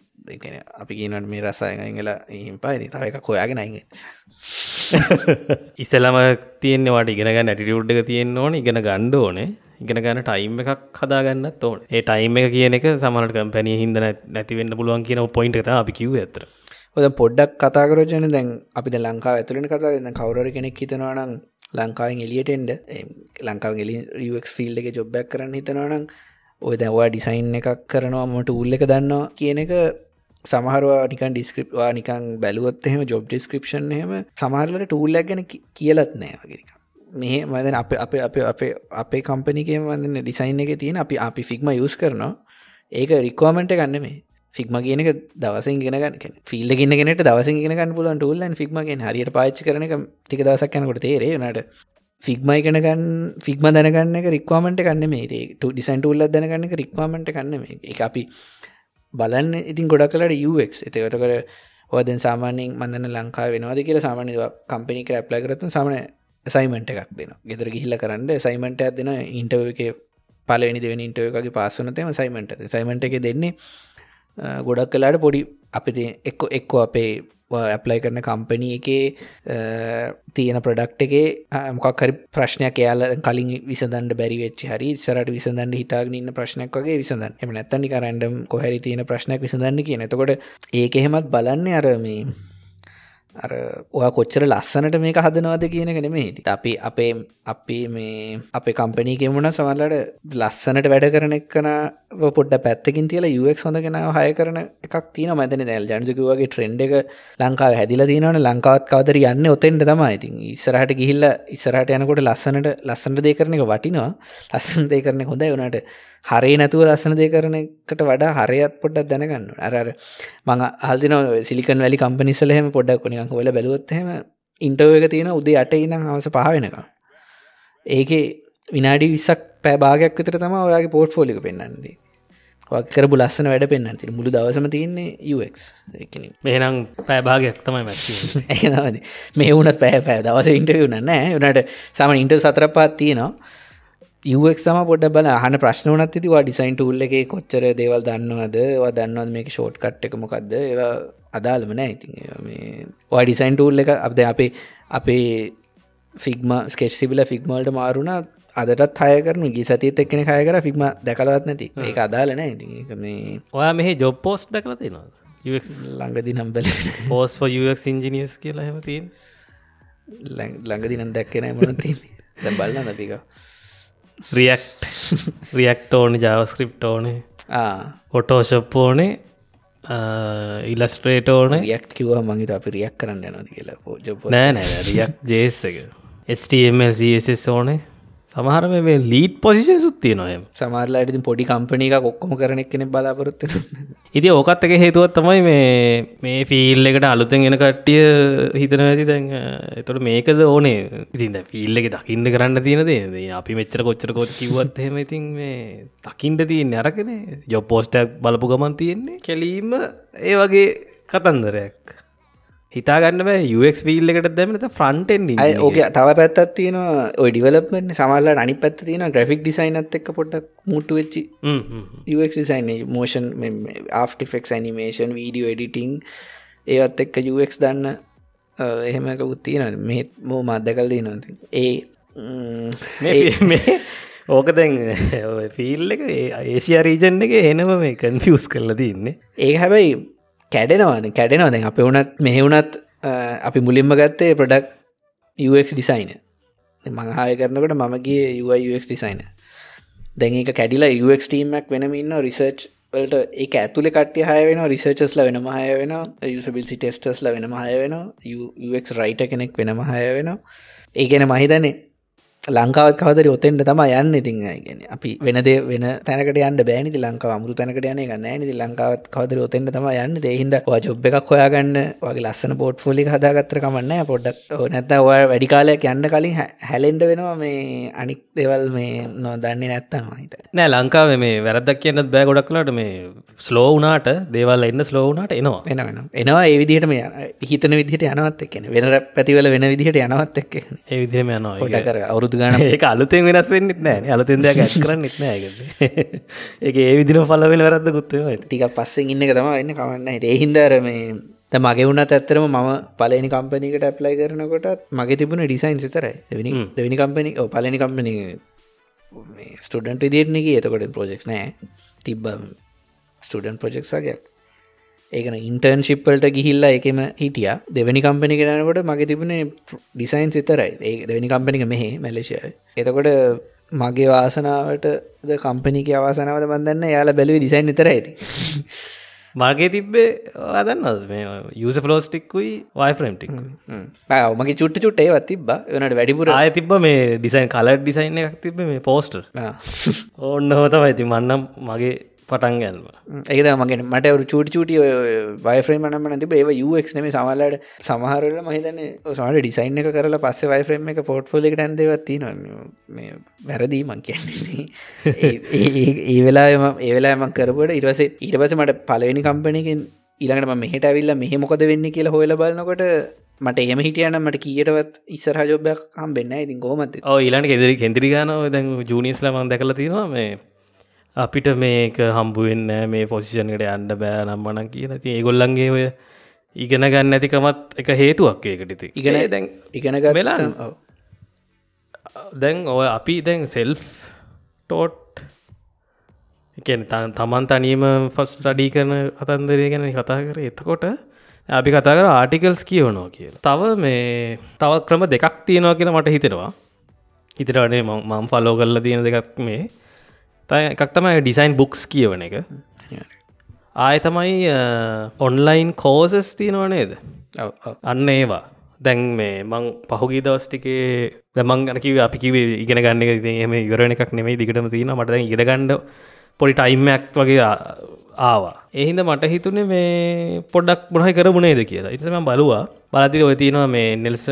අපි කියනට මේ රසායගලා හිම් පායි තව (laughs) එක කොයාගෙන අයිග ඉස්සලම තියෙන්නවාට ඉගෙනගන්න ඇටිටියුඩ්ඩක තියෙන්න්න ඕන ඉගෙන ගණ්ඩ ඕනේ. ඉගෙන ගන්න ටයිම් එකක් හදාගන්නත් ඕන. ඒ ටයිම් එක කියන එක සමනට කම්පැනිය හිද නැතිවෙන්න පුළුවන් කියන පොයින්ට ත අපි කිව ඇතර ඔද පොඩ්ඩක් කතාකරජන දැන් අපිට ලංකා ඇතුළෙන කතා දෙන්න කවර කෙනෙක් හිතනවානම් ලංකාවෙන් එලියටෙන්ඩ ලංකාව එලි රියක් ෆිල්් එක ජොබ්බැක් කරන්න හිතනවනම් ඔය දැවා ඩිසයින් එකක් කරනවා මට උල්ල එක දන්නවා කියන එක සමහරවා නිකන් ඩිස්ක්‍රප්වා නිකන් බැලුවොත් එහෙම ජොබ් ඩිස්ක්‍රපෂන් එහෙම සමහරලට ටූල්ලක් ගැන කියලත් නෑ වගේක මෙහ මදන අප අප අප අප අපේ කම්පනිකේ වන්න ඩිසයින් එක තියෙන අපි අපි ෆික්ම යස් කරනවා. ඒක රික්වාමට ගන්න මේ ෆික්ම කියනක දවසින් ගෙනගන්න ෆිල්ල ගෙනගෙනට දවස ගෙනගන්න පුලන් ටූල්ලන් ෆික්මගෙන් හරියට පාච් කරන ටික දවසක් යනකොට තේරේ නට ෆික්මයි කනගන්න ෆික්ම දැනගන්න රික්වාමට කන්න මේ ඩිසයින්ට උල්ල දැනගන්න රික්වාමට කන්න මේ එක අපි බලන්න ඉතින් ගොඩක් කලට UX එතකට කර ඔදෙන් සාමානෙන් මඳන්න ලංකා වෙනවාද කියලා සාමානය කම්පිනි කරප්ලයි කරත සමන සයිමට එකක් දෙන ගෙදර ගිහිල්ල කරන්න සයිමට දෙන ඉන්ටව එක පලනි දෙව ඉන්ටවගේ පාසනතම සයිමට සයිමට එක දෙන්නේ ගොඩක් කලාට පොඩි අපි එක්ක එක්කෝ අපේ ඇප්ලයි කරන කම්පනී එකේ තියෙන ප්‍රඩක්් එකේ මොකක්හරි ප්‍රශ්නයක් එයාල කලින් විසඳන්ට බැරි වෙච්චි හරි සරට විසඳන්න හිතාගෙන ඉන්න ප්‍රශ්නයක් වගේ විසඳන් එම නැත්තනික රැන්ඩම් කොහැරි තියෙන ප්‍රශ්නයක් විසඳන්න කිය එතකොට ඒක එහෙමත් බලන්න අරමී අර ඔය කොච්චර ලස්සනට මේක හදනවාද කියනක නෙමේති අපි අපේ අපි මේ අපේ කම්පනීකෙමුණ සමල්ලට ලස්සනට වැඩ කරන එක්කන පොඩ පැත්තකින් තියල යුවක් හොඳගෙන හය කරන එකක් තින මතන දැල් ජනජකවගේ ට්‍රෙන්ඩ් එක ලංකාව හැදිල තිනවන ලංකාවත් කවදර යන්න ඔතෙන්ට තමයි. ඉතින් ඉස්සරහට ගිහිල්ල ඉස්සරහට යනකොට ලස්සනට ලස්සට දේ කරන එක වටිනවා. ලස්සන දේ කරන හොඳ වනට හරි නැතුව ලස්සන දේ කරන එකට වඩා හරයත් පොඩ්ඩක් දැනගන්න අරර මං හල්දින සිලිකන් වැලි කම්පනිස්සලහෙම පොඩ්ඩක් කොනික හොල බැලුවත්හෙම ඉන්ටව එක තියෙන උදේ අට ඉනම් හවස පහවෙනක ඒකේ විනාඩි විසක් පෑභාගයක් විතර තම ඔයාගේ පෝට් ෆෝලික පෙන්න්නන්නේ කරපු ලස්සන වැඩ පෙන්න්න ති මුළු දවසම තියන්නේ UX මේනම් පෑභාගයක් තමයි මැති ඇනවද (laughs) මේ වුණත් පෑ පෑ දවස ඉන්ටවුන නෑ. වනට සම ඉන්ට සතර පාත් තියනවා සම පොඩ බල හන ප්‍රශ්න වනත් තිවා ඩිසයින් ටූල්ල එක කොච්චර දේවල් දන්නවද? දන්නවද මේක ෂෝට් කට් එක මොකක්ද ඒවා අදාළම නෑ ඉතින්. මේ ඩිසයින් ටූල් එක අපද අපේ අපේ ෆිගම ස්කෙට් සිබිල ෆිගමල්ට මාරුණ අදටත් හය කරන ගි සතිත් එක්කෙන කය කර. ෆික්ම දැකලවත් නැති. ඒ අදාලන ඉති මේ ඔයා මෙහි ජොබ් පෝස්් දැකල තිනවා ළඟදි නම්බල පෝස් ඉංජිනියස් කියලා හෙමතින් ළඟදි නම් දැක්කෙන මනති දැ බලන්න දපික රියක්් රියක්ට ඕන ජාවස්ක්‍රිප්ට ඕනේ ඔටෝශප් ඕනේ ඉලස්ට්‍රේට ඕන යක් කිව මගේ අප රියක් කරන්න යනද කියලා. පෝජ නෑ නෑ රියක් ජේස් එක. ස්ටMSස් ඕනේ සමහර මේ ලීඩ් පොසිෂන් සුත්තිය නොයම් සමාරලා ඇති පොඩි කම්පනි එක කොක්කොම කරන කෙන බලාපොරොත්ත ඉති ඕකත් එක හේතුවත් තමයි මේ මේ ෆිල් එකට අලුතෙන් එන කට්ටිය හිතන ඇති. දැන් එතොට මේකද ඕනේ? ඉතින් ෆිල් එක දකින්න කරන්න තියෙන දේ. අපි මෙච්චර කොච්චර කොච් කිවත් හෙම ඉතින් මේ දකිින්ට තියෙන් අරකන ජො පෝස්ටක් බලපු ගමන් තියෙන්නේ. කැලීම ඒ වගේ කතන්දරයක් හිතාගන්න ක් ෆිල් එකට දැමත ෆ්‍රන්ටෙන් ඕක තව පැත්තත් තියෙන ඔය ඩිවලපෙන් සමල්ල අනි පැත් තියෙන ග්‍රෆික් ඩිසයිනත් එක් පොට මුට්ටු වෙච්චි. ඩිසයින් මෝෂන් ආෆිෆෙක් නිමේෂන් වීඩියෝ එඩිටිං ඒත් එක්ක යුක් දන්න එහෙමක උත්තියන මෙත් මෝ මද්දකල් දී නොති ඒ ඕක දැන් ෆිල් එක ඒසියා රීජන් එක එනම මේ කන්ෆියස් කරලද ඉන්නේ ඒ හැබැයි කැඩෙනවාද? කැඩෙනවා. දැන් අප වුණත් මෙහෙවුණත් අපි මුලින්ම ගත්තේ ප්‍රඩක් UX ඩිසයින මංහාය කරනකට මමගේ UX ඩිසයින දැන් එක කැඩිලා UX ටීමක් වෙනමින්න රිසර්ච් වලට. ඒ ඇතුල කටිය හය වෙන රිසර්චස්ල වෙනම හය වෙන යුසබිල්සි ටෙස්ටස්ල වෙනම හය වෙන UX රයිට කෙනෙක් වෙනම හය වෙන ඒ ගැන මහිතනේ ලංකාවත් කවදර ඔතෙන්ට තම යන්න ඉතින් ගෙන අපි වෙනද වෙන තැනකට යන්න බෑනිති ලංකාව? අමුතු තැනකට යන ගන්න නති ලංකාවත් කවදර ඔතෙන්ට තම යන්න. දෙහින්ද ජොබ් එකක් හොයාගන්න වගේ ලස්සන පෝට් ෆොලි හදාගත්තර කමන්න පොඩ්ඩක් නැත්ත ඔය වැඩිකාලයක් යන්න කලින් හැලෙන්ඩ වෙනවා මේ අනික් දෙවල් මේ නො දන්නේ නැත්තම හිත. නෑ ලංකාව මේ වැරදක් කියන්නත් බෑ ගොඩක් කලට මේ ස්ලෝ වනාට දේවල් එන්න ස්ලෝවනාට එනවා. එන වෙන එනවා ඒ විදිහට මේ හිතන විදිහට යනවත් එක්න වෙන පැතිවල වෙන විදිහට යනවත් එක් ඒ විදිහම යනවා. පොඩ කර අවුරුදු ගන (laughs) ඒක අලුතෙන් වෙනස් වෙන්නෙත් නෑ අලුතෙන් දෙයක් ඇස් කරන්න එත් නෑ ඒක. (laughs) ඒ විදින පල වෙන වැරද්ද ගුත්තව ටික පස්සෙන් ඉන්න එක තම එන්න කවන්න ඒහින්දර මේ මගේ වුණත් ඇත්තරම මම පලනි කම්පනීකට ඇප්ලයි කරනකොට මගේ තිබුණ ඩිසයින් සිතරයි දෙවිනි දෙවිනි කම්පනි පලනි කම්පනි ස්ටඩන්ට දිරන එක එතකොට ප්‍රෝජෙක්ස් නෑ. තිබ්බ ස්ටඩන් ප්‍රජෙක්සාගයක් ඒකන ඉන්ටර්න්ශිප්පල්ට ගිහිල්ලා එකම හිටිය. දෙවැනි කම්පනි කරනකොට මගේ තිබුණේ ඩිසයින් සිතරයි ඒ දෙවැනි කම්පනික මෙහෙ මැලේශය එතකොට මගේ වාසනාවට කම්පනික අවසනාවට බන්දන්න යාලා බැලි ඩිසයින් විතර ඇති මගේ තිබ්බේ අදන්න යස ෆලෝස්ටික්කුයි වයිෆරම්ටික් මගේ චුට්ට චුට් ඒවත් තිබ වනට වැඩිපුර ආය තිබ මේ ඩිසයින් කල ඩිසයින් එකක් තිබ මේ පෝස්ටර් ඕන්න හොතම ඇති මන්නම් මගේ පටන් ගැල්ම ඒද මගේ මට වරු චූටි චුටි වයිෆ්‍රේම් නම තිබ ඒ යුක් නෙම සමල්ලට සමහරල මහිතන සමට ඩිසයින් එක කරලා පස්සේ වයිෆ්‍රේම් එක පොට්ෆෝල එකට ඇන්දවත්ති න වැරදීමක් කියන්නේ. ඒ වෙලා ඒ වෙලාම කරපට ඉරස ඊට පස මට පලවෙනි කම්පනකින් ඊළඟට මෙහට ඇවිල්ල මෙහ මොකද වෙන්න කියලා හොල බලන්නකොට මට එම හිටියන මට කියටවත් ඉස්සර ජොබයක් හම් වෙන්න ඉතින් ගෝමත් ඕ ඊලාට කෙදරි කෙන්දිරිගානව දැන් ජූනිස්ලමන් දැකල තියෙනවා. මේ අපිට මේක හම්බුවෙන්න මේ පොසිෂන්කට යන්න බෑ නම්මනක් කියන ති ඒගොල්ලන්ගේ ඔය ඉගෙන ගන්න ඇතිකමත් එක හේතුවක් ඒකටති ඉගෙන දැන් ඉගෙන වෙලා දැන් ඔය අපි දැන් සෙල් ටෝට් තමන් තනීම ෆස් ටඩී කරන කතන්දරය ගැන කතා කර. එතකොට අපි කතා කර ආටිකල්ස් කියවනෝ කියලා. තව මේ තව ක්‍රම දෙකක් තියෙනවා කියලා මට හිතෙනවා. හිතරනේ මම් ෆලෝ කරල තියෙන දෙකක් මේ එකක් තමයි ඩිසයින් බුක්ස් කියවන එක. ආය තමයි ඔන්ලයින් කෝසස් තියෙනවා නේද? අන්න ඒවා. දැන් මේ මං පහුගී දවස්ටිකේ දැමන් ගනකිව අපි කිවේ ඉගෙන ගන්න එක එම ඉවරණ එකක් නෙමයි දිගටම තියෙන මට ඉරගණ්ඩ පොඩි ටයිම්මක් වගේ ආවා. එහින්ද මට හිතුනේ මේ පොඩක් මොහයි කරමුණේද කියලා. ඉතිසම බලවා. බලති ඔය තියෙනවා මේ නෙල්ස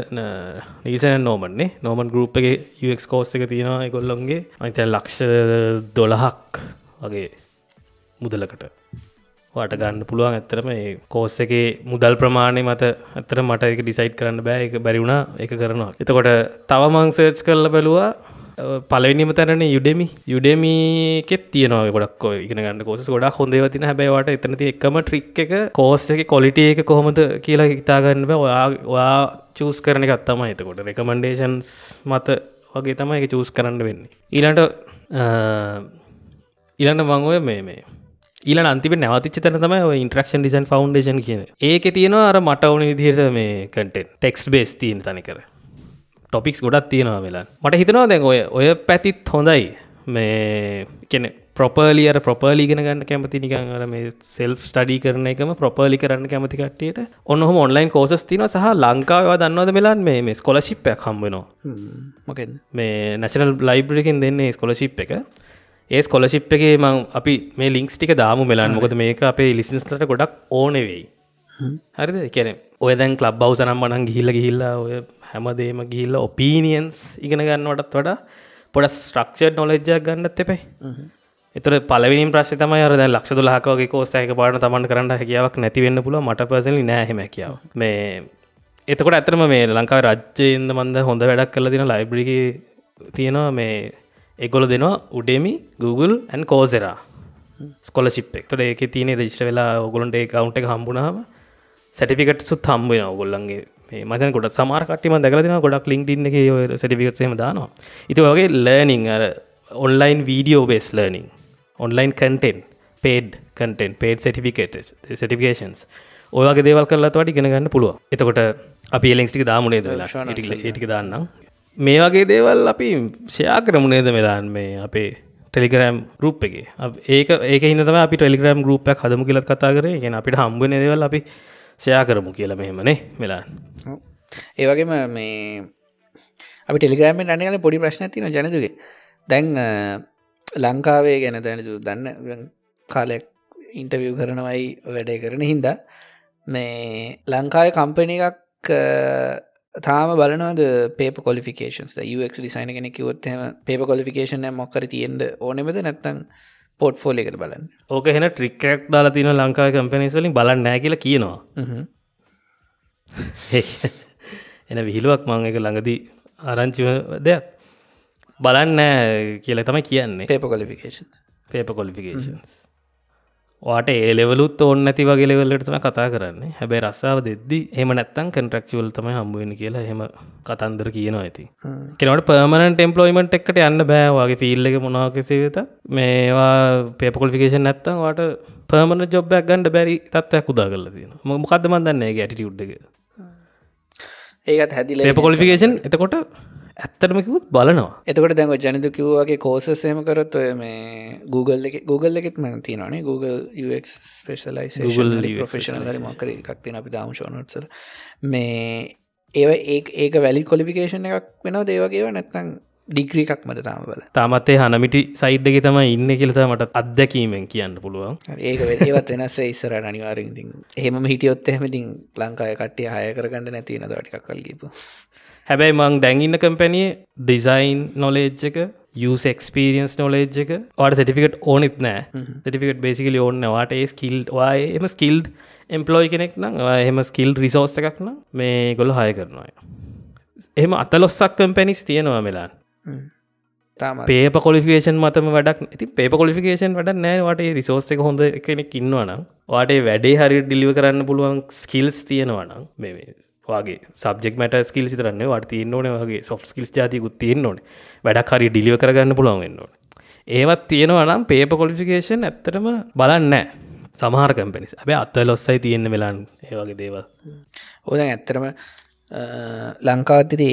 නීසන නෝමන්නේ නෝමන් ගරුප් එක යක් කෝස් එක තියෙනවා ගොල්ලොන්ගේ අයිත ලක්ෂ දොළහක් වගේ මුදලකට වාට ගන්න පුළුවන්. ඇත්තරම කෝස් එක මුදල් ප්‍රමාණය මත ඇතර මට එක ඩිසයිට් කරන්න බෑ. එක බැරිවුණා එක කරනවා. එතකොට තවමං සර්ච් කරල බැලවා. පලවිනිම තැන යුඩෙමි. යුඩෙමීකෙත් තියනවා ගොඩක් ඉගෙන ගන්න කෝස ගොඩක් හොඳව තින හැබයිවට එතනති එකම ට්‍රික් එක කෝස් එක කොලිට එක කොහොමද කියලා හිතාගන්න බෑ. ඔයා ඔයා චූස් කරන එකත් තම එතකොට. රෙකමන්ඩේෂන්ස් මත වගේ තමයි එක චූස් කරන්න වෙන්නේ. ඊලට ඊලන්න මංගොය මේ මේ ඊල අන්තිම නැවතිච තන තම ඉන්ට්‍රක්ෂන් ඩිසන් ෆවන්ඩේෂන් කියන ඒක තියෙනවා අර මට ඕන විදිහට මේ කටෙන් ටෙක්ස් බේස් තිීන් තනිකර ටොපික්ස් ගොඩත් තියෙනවා වෙලා. මට හිතනවා දැන් ඔය ඔය පැතිත් හොඳයි. මේ කෙන ප්‍රපලියර ප්‍රපලිගෙන ගන්න කැමති නිකර මේ සෙල් ස්ටඩි කරන එකම ප්‍රපලි කරන්න කැමති කට්ටියට ඔන්න හොම ඔන්ලයින් කෝසස් තින සහ ලංකාව දන්නවද මෙලාන්? මේ ස්කොලශිප්පයක් හම්බෙනවා මොක මේ නැශනල් ලයිබ්‍රිකින් දෙන්නේ ස්කොලශිප් එක. ඒ ස්කොලශිප් එකේ මං අපි මේ ලිංක්ස් ටික දාමු මෙලාන්. මොකද මේක අපේ ලිසිස්ලට ගොඩක් ඕනෙවෙයි හරිද? කැන ඔය දැන් ලබ් බව් සනම් මනන් ගිහිල්ල ගිහිල්ලා ඔය හැමදේම ගිහිල්ල ඔපීනියන්ස් ඉගෙන ගන්නවටත් වඩා පොඩ ස්ට්‍රක්ෂර් නොලෙජ්ජක් ගන්නත් එපයි. එතර පලවි ප්‍රශ් තම අර ලක්ෂ දුලහකගේ කෝස්ටයක පාට තමන් කරන්න හැකියාවක් නැතිවෙන්න පුල මට පසලි නෑහෙම කියාව මේ එතකොට ඇතරම මේ ලංකාව රජ්‍යයෙන්ද මන්ද හොඳ වැඩක් කල තින ලයිබ්‍රිකි තියෙනවා මේ එගොල දෙනවා උඩේමි Google ඇන් කෝසෙරා ස්කොලසිප් එක්තට ඒක තියන රජිෂ වෙලා ඔගොලන්ට කවුන්ට හම්බුණාව සැටිෆිකට සුත් හම්බුවෙන ඔගොල්ලන්ගේ මතන ගොඩ සමාරකටම දැකලතින ගොඩක් ලිින්ටින් එක සටිෆිකත්සම දානවා. ඉති වගේ ලර්නිං අර online video based learning online content paid content paid certificate certificates ඔයගේ දේවල් කරලා වට ඉගෙන ගන්න පුළුව එතකොට අපි එලෙක්ටික දාමුණේ ටික දාන්නම්. මේ වගේ දේවල් අපි ෂයා කරමුණේද මෙදාන් මේ අපේ ටෙලිගරම් ගරුප් එක? ඒක ඒක හිතම අපි ටෙලිගරම් ගරුප්යක් හදමු කියලත් කතා කරේ. ගෙන අපිට හම්බුව දේවල් අපි ෂයා කරමු කියල මෙහෙමනේ වෙලා ඒවගේම මේ අපි ටෙලිග්‍රෑමෙන් අනගල පොඩි ප්‍රශ්න තින ජනතුගේ දැන් ලංකාවේ ගැන දැනතු දන්න කාලෙක් ඉන්ටවිය් කරනවයි වැඩේ කරන හින්දා මේ ලංකාවේ කම්පනි එකක් තාම බලනවද පේප කොලිකේන්ස් ක් ඩිසයින කෙන කිවොත්හම පේප කොලිකේෂන මොක්කර තියෙන්ට ඕනෙමද? නැත්තං පොට් ෆෝල එකට බලන්න. ඕක හෙන ට්‍රික්කක් දාලා තින ලංකාව කම්පනිස් වලින් බලන්න නෑ කියල කියනවා. එන විහිලුවක් මං එක ළඟදී ආරංචිව දෙයක්. බලන්න කියල තමයි කියන්නේ. පේප කොලිකේන් පේප කොලිෆිකේන්ස් වාට ඒලෙවලුත් ඕන්න ඇති වගේ ලෙවල්ලටම කතා කරන්න. හැබැයි රස්සාාව දෙද්දි එම නැත්තන් කන්ට්‍රක්ෂවල් තමයි හම්බුවෙන කියලා හෙම කතන්දර කියනවා ඇති කෙනවට පර්මණට එම්පලොයිමට එක්කට යන්න බෑවාගේ ෆිල්ල එක මොනාකසේ වෙත මේවා පේපකොලිෆිකේෂන් නැත්තන් වාට පර්මණ ජොබ්බයක් ගණඩ බැරි තත්වයක් උදා කරල තියෙන මොකක්ද මන්දන්නේ ගැටි උඩ්ඩක ඒත් හැදිල පේප කොලිෆිකේෂන් එතකොට ඇත්තටමකිකුත් බලනවා. එතකොට දැන් ජනත කිව්වාගේ කෝසසයම කරත් ඔය මේ Google එක Google එකෙත් ම තිනනේ Google ස්පේෂලයි ප්‍රෆෙෂනල් මකර එකක් තින අපි දාම ශෝනොත්සල මේ ඒව ඒ ඒක වැලි කොලිෆිකේෂන් එකක් වෙනවා දේවගේව නැත්තං ඩිග්‍රී එකක් මට තාම බල තාමත්තේ හනමිටි සයිඩ්ඩක තම ඉන්න කියලත මට අත්දැකීමෙන් කියන්න පුළුවන්. ඒක ඒවත් වෙනස් ඉස්සර අනිවාරෙන්ති එහෙම හිටියොත් එහෙමතින් ලංකාය කට්ටිය හය කරගන්න නැතින දටිකක් කල්ගීප හැබැයි මං දැන්ඉන්න කම්පැනිය ඩිසයින් නොලේජ් එක ක්ස්පිරියන්ස් නොලේජ් එක වාට සටිෆිකට ඕනෙත් නෑ. සටිෆිකට බේසිකලි ඕන්න වාට ඒ ස්කිල් වාය එම ස්කිල්ඩ් එම්පලෝයි කෙනෙක් නම් එහෙම ස්කිල් රිසෝස් එකක්න මේ ගොල හය කරනවා. එහෙම අතලොස්සක් කම්පැනිස් තියෙනවා මෙලාන්. පේප කොලිෆිකේෂන් මතම වැඩක් ඇති පේප කොලිෆිකේෂන් වැඩ නෑවට රිසෝස් එක හොඳ කෙනෙක් ඉන්නවනම් වාට වැඩේ හරි ඩිලිව කරන්න පුළුවන් ස්කිල්ස් තියෙනවනම් මේ වගේ සබෙක් මට ස්කිල් සිතරන්න වට තියන්න ඕන වගේ සොෆ් ස්කිල්ස් ජාතිකුත් තියන්න ඕන. වැඩක් හරි ඩිලිව කරගන්න පුළුවන් වෙන්න ඕන. ඒවත් තියෙනවා නම් පේප කොලිෆිකේෂන් ඇත්තටම බලන්න සමහර කම්පිනිස් ඇබේ අත්ත ලොස්සයි තියෙන්න වෙලාන් ඒවගේ දේවල්. ඕද ඇත්තරම ලංකාවත්තති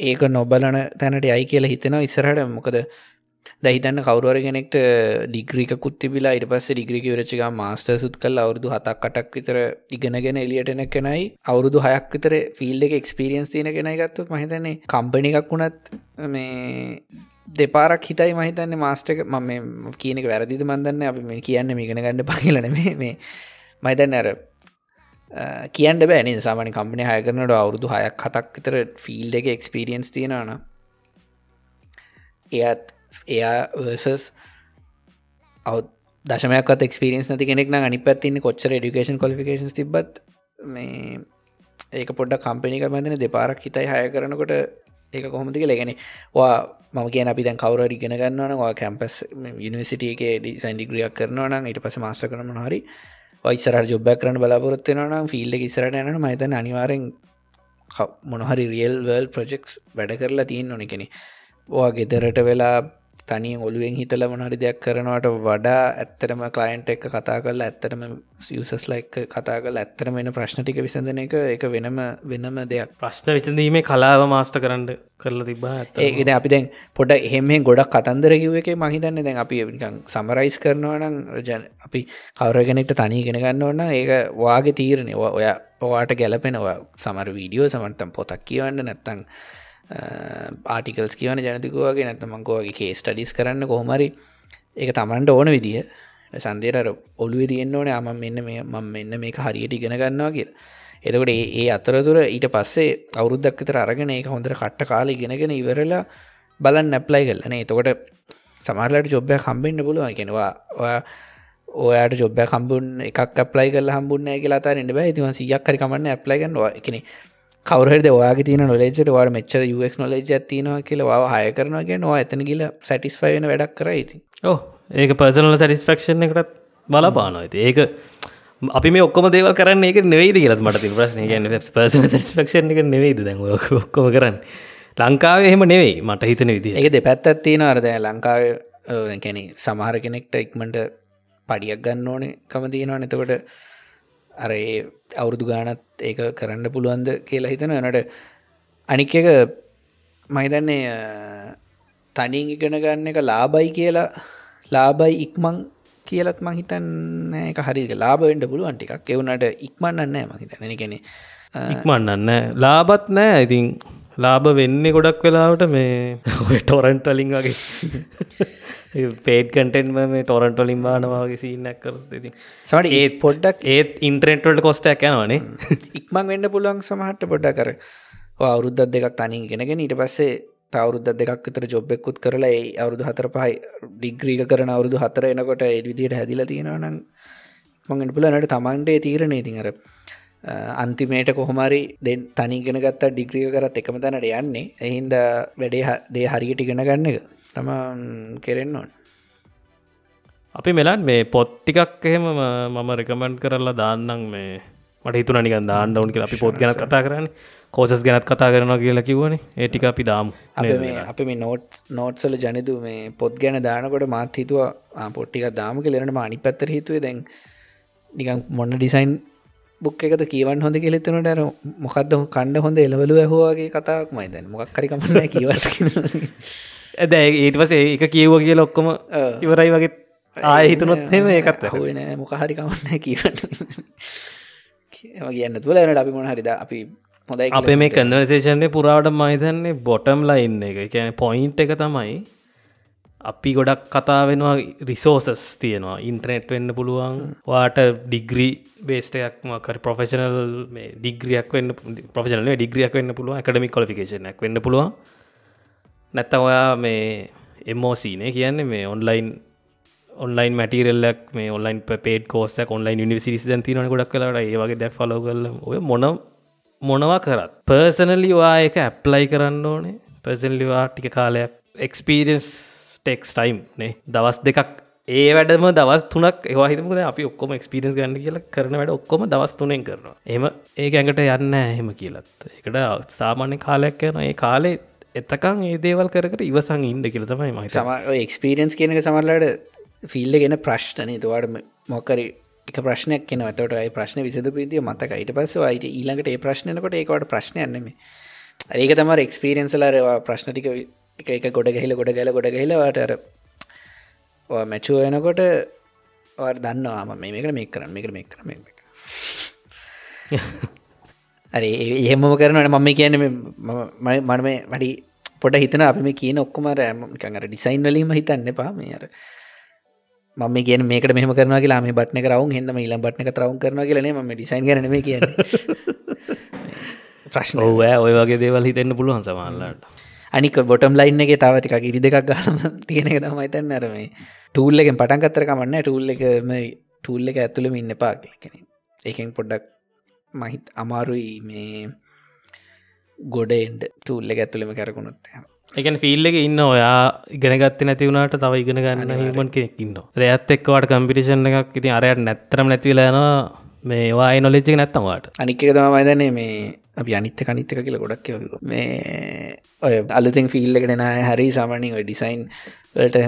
ඒක නොබලන තැනට යයි කියලා හිතෙනවා. ඉස්සරහට මොකද දහිතන්න කවරුවර කෙනෙක්ට ඩිග්‍රික කුත්තිබිලා ඉට පස්ස ඩිග්‍රික වරචික මාස්ටර් සුත් කල් අවුරදු හතක් කටක් විතර ඉගෙනගෙන එලියටන කෙනයි. අවුරුදු හයක් විතර ෆිල්ඩ එක එක්ස්පිරියන්ස් තියන කෙනයි ගත්තු මහිතන්නේ කම්පනි එකක් වුණත් මේ දෙපාරක් හිතයි මහිතන්න මාස්ටක ම කියනක වැරදිද මන්දන්න අපි මේ කියන්න මේගෙන ගන්න පහිලන මේ මයිතන්න අර කියන්න බෑනි සාමන කම්පනි හය කරනට අවුරුදු හයක් හතක් විතර ෆිල්ඩ එක එක්ස්පිරියන්ස් තියෙනන එයත් එයා වර්සස් අව් දශමයක්ත් එක්ස්පිරියන්ස් නති කෙනෙක් අනි පත්තින්න කොච්චර ඩිකේෂන් කොලිෆිකේන් තිබත් මේ ඒක පොඩ්ඩ කම්පනි කරමදන දෙපාරක් හිතයි හය කරනකොට ඒක කොහොමතික ලගෙන වා මම කියන අපි දැන් කවර ඉගෙන ගන්නවනවා කැම්පස් යනිසිටිය එක සැන්ඩිග්‍රියක් කරනවා නම් ඊට පස මාස කරන හරි ඔයිසර ජොබ්බක් කරන බලාපොරත්වෙනනම් ෆිල්ඩ ඉසරට යන මතන අනිවාරෙන් මොනහරි රියල් වල් ප්‍රජෙක්ස් වැඩ කරලා තියෙන් නොන කෙනෙ වා ගෙදරට වෙලා තනිය ඔලුවෙන් හිතල මොනහරි දෙයක් කරනවට වඩා ඇත්තරම කලයින්ට එක කතා කරලා ඇත්තරම සියසස් ලයික් කතා කල ඇත්තරම වෙන ප්‍රශ්න ටික විසඳන එක එක වෙනම වෙනම දෙයක්. ප්‍රශ්න විචඳීමේ කලාව මාස්ට කරන්න කරලා තිබා ඒද අපි දැන් පොඩ එහෙම ගොඩක් කතන්දර කිව එක මහිතන්න දැන් අපි සමරයිස් කරනවා නම් රජන අපි කවරගෙනෙක්ට තනී ගෙන ගන්න ඕන්න ඒක වාගේ තීරණය ඔය ඔවාට ගැලපෙනවා සමර වීඩියෝ සමන්තම් පොතක් කියවන්න නැත්තං ආටිකල්ස් කියවන ජනතිකවගේ නැතමංකෝගේ කේ ස්ටඩිස් කරන්න කොහොමරි ඒක තමන්ට ඕන විදිහ සන්දේර ඔලුව තියෙන්න්න ඕන අම මෙන්න මේ මම මෙන්න මේ හරියට ඉගෙන ගන්නවා කිය එතකොට ඒ අතරතුර ඊට පස්සේ අවුරුද්දක් විතර අරගෙන ඒක හොඳට කට්ට කාල ඉගෙනගෙන ඉවරලා බලන්න නැප්ලයි කරලන එතකොට සමරලට ජොබ්බය කම්බෙන්න්න පුළුවන්. කෙනවා ඔයා ඔයාට ජොබ්බ කම්බුන් එකක් ප්ලයි කල හම්බුන්න කියලා තරන්න බෑ. තිව සියක් කරි කමන්න ඇප්ලයි ගන්නවා එකන කවරද ඔයාගේ තින නොලෙජට වාට මෙච්චර ක් නොලෙජ ඇතිනවා කියලා හය කරනගේ නවා ඇතන කියල සැටිස්ෆයි වෙන වැඩක් කරයිති ඕ ඒක පර්සනල සටිස්ෆක්ෂන් එකටත් බලාපාන ඇති ඒක අපි මේ ඔක්කොම දේව කරන්න එක නෙවෙයිද කියලත් මට ප්‍රශ්න. ගන්න පර්සන සටිස්ෆක්ෂන් එක නෙවෙයිද දැ ඔක්කොම කරන්න? ලංකාව එහෙම නෙවෙයි මට හිතන විදි ඒක දෙ පැත්තත් තියෙන අරද ලංකාව කැනෙ සමහර කෙනෙක්ට ඉක්මට පඩියක් ගන්න ඕනේ කම තියෙනවා නතකොට අර අවුරුදු ගානත් ඒක කරන්න පුළුවන්ද කියලා හිතන නට අනික් එක මහිතන්නේ තනින් ඉගෙන ගන්න එක ලාබයි කියලා ලාබයි ඉක්මං කියලත් මං හිතන්න එක හරි ලාබෙන්ට පුළුවන් ටිකක්. එවුනට ඉක්මන්න නෑ මහිතන කෙනෙ ඉක්මන්නන්න ලාබත් නෑ ඉතින් ලාභ වෙන්නේ ගොඩක් වෙලාවට මේ ටොරන්ටලින් වගේ (laughs) පේඩ් කටෙන්ම මේ ටොරන්ටොලින් බානවාගේ සිීනක් කර ති සට ඒත් පොඩ්ඩක් ඒත් ඉන්ට්‍රෙන්ට්වල්ට කොස්ටක් යනවානේ. (laughs) ඉක්මං වෙන්න පුළුවන් සමහට පොඩ්ඩ කර අවුරුද්ධ දෙකක් තනි ගෙනගෙන ඊට පස්සේ අවුරුද්ධ දෙකක් විතර ජොබ්බෙකුත් කරලා ඒ අවුරුදු හතර පහයි ඩිග්‍රීක කරන අවුරුදු හතර එනකොට එඩවිදියට හැදිල තියෙනවනම් මඟට පුලනට තමන්ටේ තීරණය අර අන්තිමේට කොහොමරි දෙ තනිගෙන ගත්ත ඩිග්‍රිය කරත් එකම තැනට යන්නේ. එහින්ද වැඩේ දේ හරියට ඉගෙන ගන්න එක තම කෙරෙන්න ඕන්. අපි මෙලන් මේ පොත්තිකක් එහෙම මම රෙකමන්ඩ් කරලා දාන්නම් මේ මට හිතුන නිකන් දාන්න ඕන් කියලා අපි පොත් ගැන කතා කරන්න. කෝසස් ගැනත් කතා කරනවා කියලා කිව්වනේ. ඒටික අපි දාම්. අපි මේ නෝට් නෝට්සල ජනතු මේ පොත් ගැන දානකොට මාත් හිතුව පොට්ටික දාම කෙලෙනට අනි පැත්තර හිතුවේ දැන් නිකන් මොන්න ඩිසයින් බුක් එකත කියවන් හොඳ කෙලෙත්තනට අර මොකක්ද කණ්ඩ හොඳ එලවලු ඇහවාගේ කතාවක් මයිදැන් මොක්කරිකමන්න කිවට ඇද ඒට පස ඒක කියව්ව කිය ලොක්කොම ඉවරයි වගේ ආය හිතනොත් හෙම ඒකත් හන මොකහරි කමන්න කියවට කියන්න තුළ එනට අපි මොන හරිද අපි හොඳයි අපේ මේ කන්වර්සේෂන්ය පුරාවට මහිතන්නේ බොටම් ලයින්න එක. කියන පොයින්් එක තමයි අපි ගොඩක් කතා වෙනවා රිසෝසස් තියෙනවා. ඉන්ටනෙට් වෙන්න පුළුවන් වාට ඩිග්‍රී බේස්ටයක් මකර ප්‍රොෆෙෂනල් මේ ඩිග්‍රියක් වන්න ප්‍රෆෙෂනල ඩිග්‍රියක් වෙන්න පුළුව එකඩමික් කොලිකේෂනක් වෙන්න පුළුවන් නැත්ත ඔයා මේ එමෝසීනේ කියන්නේ මේ ඔන්ලයින් ඔන්ලයින් මටිරල්ලක් මේ ඔන්ලයින් පේට කෝස්ස ඔන්ලයින් නිසිරිස් තින ගොඩක් කලට ඒවගේ දැක් ෆලෝ කල ඔය මොන මොනවා කරත්. පර්සනලිවා එක ඇප්ලයි කරන්න ඕනේ. පර්සන්ලිවා ටික කාලයක් එක්ස්පීරියන්ස් ටෙක්ස් ටයිම් නේ. දවස් දෙකක් ඒ වැඩම දවස් තුනක් ඒවාහිතමද අපි ඔක්කොම එක්ස්පිරස් ගන්න කියලා කරන වැඩ ඔක්කොම දවස් තුනෙන් කරනවා. එම ඒ ඇඟට යන්න එහෙම කියලත්. එකට සාමාන්‍ය කාලයක් යන ඒ කාලේ එතකං ඒ දේවල් කරකට ඉවසං ඉන්න කියල තමයි මයි සම එක්ස්පිරියන්ස් කියනක සමරලාට ෆිල්ල ගෙන ප්‍රශ්ටනය තුවාට මොකරි එක ප්‍රශ්නයක් කෙන තට අයි ප්‍රශ්න විසද පිදිය මතක ඊට පස්ස අයිට ඊළඟට ඒ ප්‍රශ්නයකට ඒකට ප්‍රශ්නයන්නම ඒක තමර එක්ස්පිරියන්සලාරවා ප්‍රශ්න ටික එක ගොඩ ගැහිල ගොඩ ගැල ගොඩ ගැලවාටර මැචුව එනකොට දන්නවා මේක මේ කරන්න මේක මේ කරම අරේ එහෙම කරනට මම කියන මනම මඩි පොඩ හිතන අපි මේ කියන ඔක්කොම රෑමකඟර ඩිසයින් වලීම හිතන්න පා මේ අර මම කිය මේක මෙහම කරන කියලා මේ බට්න කරවුන් හෙදම ඉල්ල බට්න තරවුන් කරන කියලන ම ඩිසයින් කරන කිය ප්‍රශ්න. ඔවෑ ඔය වගේ දේවල් හිතෙන්න්න පුළුවන් සමල්ලාට අනික බොටම් ලයින්න එක තාවටික ඉරි දෙකක් ගලම තියෙන එක තමයි තැන් අරම ටූල් එකෙන් පටන් කත්තර කමන්න ටූල් එකම ටූල් එක ඇතුළම ඉන්න පා කෙන ඒකෙන් පොඩ්ඩක් මහිත් අමාරුයි මේ ගොඩෙන්ඩ එක ඇතුළම කරකුණොත් එකන ෆිල් එක ඉන්න ඔයා ඉගෙනගත්ත නැතිවුණට තව ඉගෙන ගන්න හිමන් කෙනෙක් ඉන්න රයත් එක්වට කම්පිටිෂන් එකක් ඉති අරයට නැත්තරම් නැතිවලනවා මේ වා නොලෙච්ච නැත්තවාට අනික තමයිදන්නේ මේ අපි අනිත්ත කනිත්තක කියල ගොඩක් මේ ඔය අලුතින් ෆිල්ලකට නෑ හරි සාමනින් ඔය ඩිසයින් වලට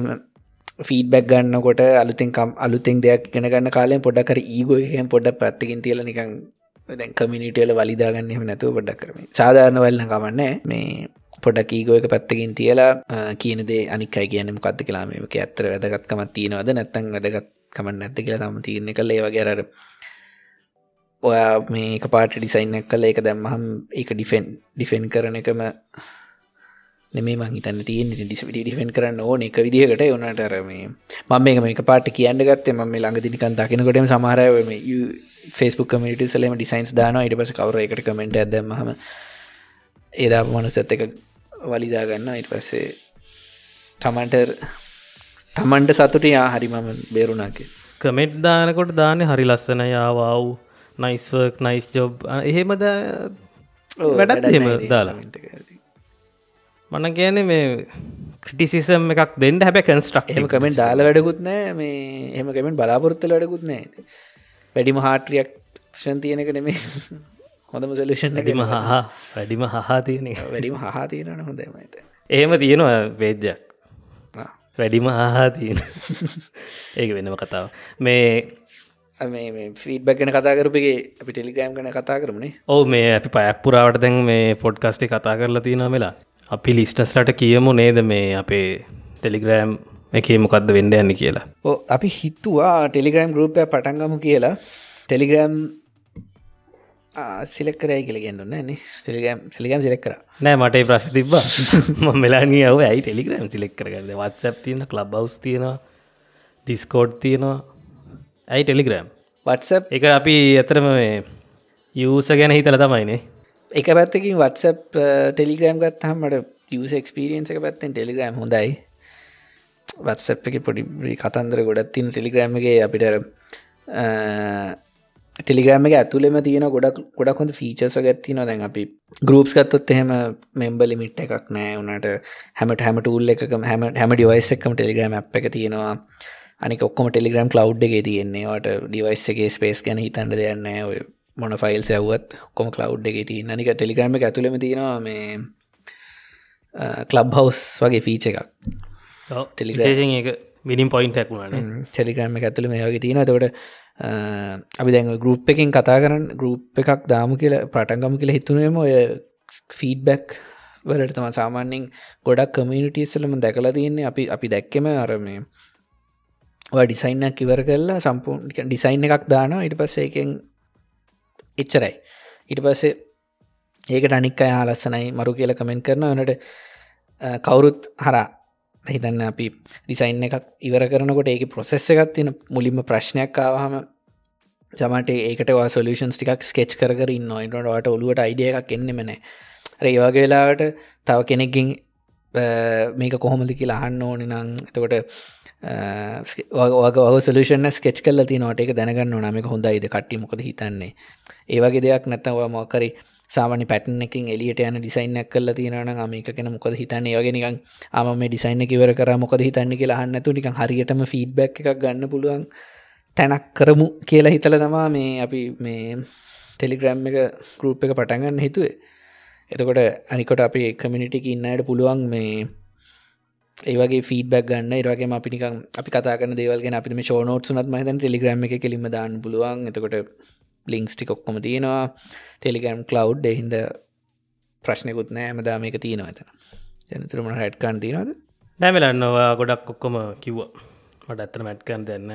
ෆීඩබැක් ගන්නකොට අලුතින්කම් අලුතින් දෙයක් ගෙන ගන්න කාලෙන් පොඩ්ඩකර ඒගොහෙන් පොඩ්ඩ ප්‍රත්තිකින් තියල නිකං දැන් කමිනිටල වලිදාගන්න එම නැතුව පොඩ්ඩක් කරම. සාධාරණ වල්න්න කමන්න මේ පොඩක් ඊගෝ එක පැත්තකින් තියලා කියනදේ අනිකයි කියන මොකක්ද කලාම එක ඇත්තර වැදගත්කමත් තියෙනවද නැත්තන් වැදගත් කමන්න නැත්ත කියලා තම තියරණ කළ. ඒවගේරර ඔයා මේ පාට ඩිසයින්නක් කල එක දැම්මහම් ඒක ඩිෆෙන් ඩිෆෙන් කරන එකම නෙමේ මහිතන්න තියෙන් ඩිෆෙන් කරන්න ඕන එක විදිහකට. ඕනට අරමේ මම මේක මේක පාට කියන්න ගත්තේ ම මේ ළඟ දිනිකන් දකිනකොටම සමහරයම ෆස්බුක් කමිට සලම ඩිසයින්ස් දාන ඉට පස කවර එකට කමෙන්ට ඇදමහම ඒදා මනසත් එක වලිදාගන්න ඉට පස්සේ තමන්ට තමන්ට සතුට යා හරි මම බේරුණාක කමෙට් දානකොට දාන හරි ලස්සන යාවාව් නයිස්වර්ක් නයිස් ජොබ් එහෙමද? වැඩත් එහෙම දාලා මන කියන මේ ක්‍රටිසිසම් එකක් දෙන්න හැබැ කන්ස්ට්‍රක් එම කමෙන් දාල වැඩකුත් නෑ. මේ එහම කමෙන් බලාපොරොත්තල වැඩකුත් නෑ. වැඩිම හාටරියක් ෂන් තියෙනක නෙමේ හොඳම සලෂන් වැඩිම හා වැඩිම හා තියෙන වැඩිම හා තියෙන හොඳමට එහෙම තියෙනවා වේද්‍යයක්. වැඩිම හා තියෙන. ඒක වෙනම කතාව මේ මේ ෆීඩ්බැක්ගෙන කතා කරපගේ අපි ටෙලිග්‍රම් ගන කතා කරමනේ. ඕ මේ අපි පයක් පුරාවට දැන් මේ පොඩ්කස්ටි කතා කරලා තියෙන වෙලා අපි ලිස්ටස්ලට කියමු නේද මේ අපේ ටෙලිග්‍රෑම් එකේ මොකක්ද වෙන්න යන්න කියලා? ඕ අපි හිතුවා ටෙලිග්‍රම් ගරුපය පටන්ගමු කියලා. ටෙලිග්‍රම් සිලෙක් කරයි කියල ගෙන්න්න න ටෙලිගම් සිලිගම් සිලෙක් කර. නෑ මට ප්‍රශ් තිබ ම මෙලානී අව ඇයි ටෙලිග්‍රම් සිලෙක් කරගන්න? වත්සප් තියෙන ලබ් බවස් තියෙනවා ඩිස්කෝඩ් තියෙනවා. ඇයි ටෙලිග්‍රම් වත්සප් එක අපි ඇතරම යූස ගැන හිතල තමයිනේ එක පැත්තකින් වත්සප් ටෙලිග්‍රම් ගත්හමට යක්ස්පිරියන්ස එක පැත්තෙන් ටෙලිග්‍රම් හොඳයි. වත්සප් එක පොඩි කතන්දර ගොඩත් තින ටෙලිග්‍රම්ගේ අපිට ටෙලිග්‍රම එක ඇතුලෙම තියෙන ගොඩක් ගොඩක් හොඳ ෆීචර්ස ගැත්තින දැන් අපි ගරුප්ස් ගත්තොත් එහෙම මෙම්බ ලිමිට් එකක් නෑ. වනට හැමට හැම ටූල් එක හැම හැම ඩිවයිස් එකම ටෙලිග්‍රම් අප් එක තියෙනවා. අනික ඔක්කොම ටෙලිග්‍රම් කලව් එක තියෙන්නේවට ඩිවයිස් එක ස්පේස් ගැන හිතන්න දෙයන්න ඔය මොන ෆයිල් සැව්වත් කොම කලව් එක ති නික ටෙලිග්‍රම ඇතුළම තියෙනවා මේ කලබ් හවස් වගේ ෆීච එකක්. ටෙලිශේෂන් එක මිනිම් පොයින්ට ඇකුණන ටෙලිග්‍රම එක ඇතුළම වගේ තියෙන තකට අපි දැන් ගරුප් එකින් කතා කරන්න ගරුප් එකක් දාම කියල පටන්ගම කියල හිතුනේම ඔය ෆීඩබැක් වලට තම සාමාන්‍යෙන් ගොඩක් කමියනිටස්සලම දැකලා තියන්නේ. අපි අපි දැක්කෙම අරමේ ඩිසයින්නක් ඉවර කරලා සම්පූ ඩිසයින් එකක් දානවා. ඉට පස්ස එකෙන් එච්චරයි. ඉට පස්සේ ඒකට අනික් අය ලස්සනයි මරු කියල කමෙන්ට කරන වනට කවුරුත් හරා හිතන්න අපි ඩිසයින් එකක් ඉවර කරනකොට ඒක ප්‍රොසෙස්ස එකත් තියෙන මුලින්ම ප්‍රශ්නයක් ආවහම සමට ඒකට සොලූෂන්ස් ටිකක් ස්කෙච් කර ඉන්න ඉටට ඔලුවට අයිඩිය එකක් එන්නෙමන රේවාගේ වෙලාවට තව කෙනෙක්ගින් මේක කොහොමද කියලා අහන්න ඕනි නං එතකොට වගේ සලෂන ස්කෙච් කල තිනට එක දැනගන්න නමක හොඳයිද? කට්ටි මොකද හිතන්නේ? ඒවගේ දෙයක් නැත්තව මොකරි සාමන පැටන එකින් එලියට යන ඩිසයින්නක් කල තියනන මේක කෙන මොකද හිතන්න? ඒවගෙනකන් ආම මේ ඩිසයින්න කිවර කර මොකද හිතන්න කියලා හන්නතු නික හරියටම ෆීඩ්බැක් එකක් ගන්න පුළුවන් තැනක් කරමු කියලා හිතල තමා මේ අපි මේ ටෙලිග්‍රම් එක ගරුප් එක පටන්ගන්න හිතුවේ. එතකොට අනිකොට අපි කමිනිටික ඉන්නයට පුළුවන් මේ ඒවගේ ෆීඩබක් ගන්න. ඒරගේ අපිනිකම් අපි කතාන දේවල්ගෙන අපිම ෂෝනෝට් සුනත් මහිතන් ටෙලිග්‍රම එක කෙලිම දාන්න පුළුවන්. එතකොට ලිංක්ස් ටිකොක්කොම තියෙනවා. ටෙලිගම් කලව් එහින්ද ප්‍රශ්නකුත් නෑ මදා මේක තියෙනවා එතන. ජනතුරම හැට්කාන් තියෙනවද? නෑමලන්නවා ගොඩක් ඔක්කොම කිව්ව. මට ඇත්තන මැට්කන් දෙන්න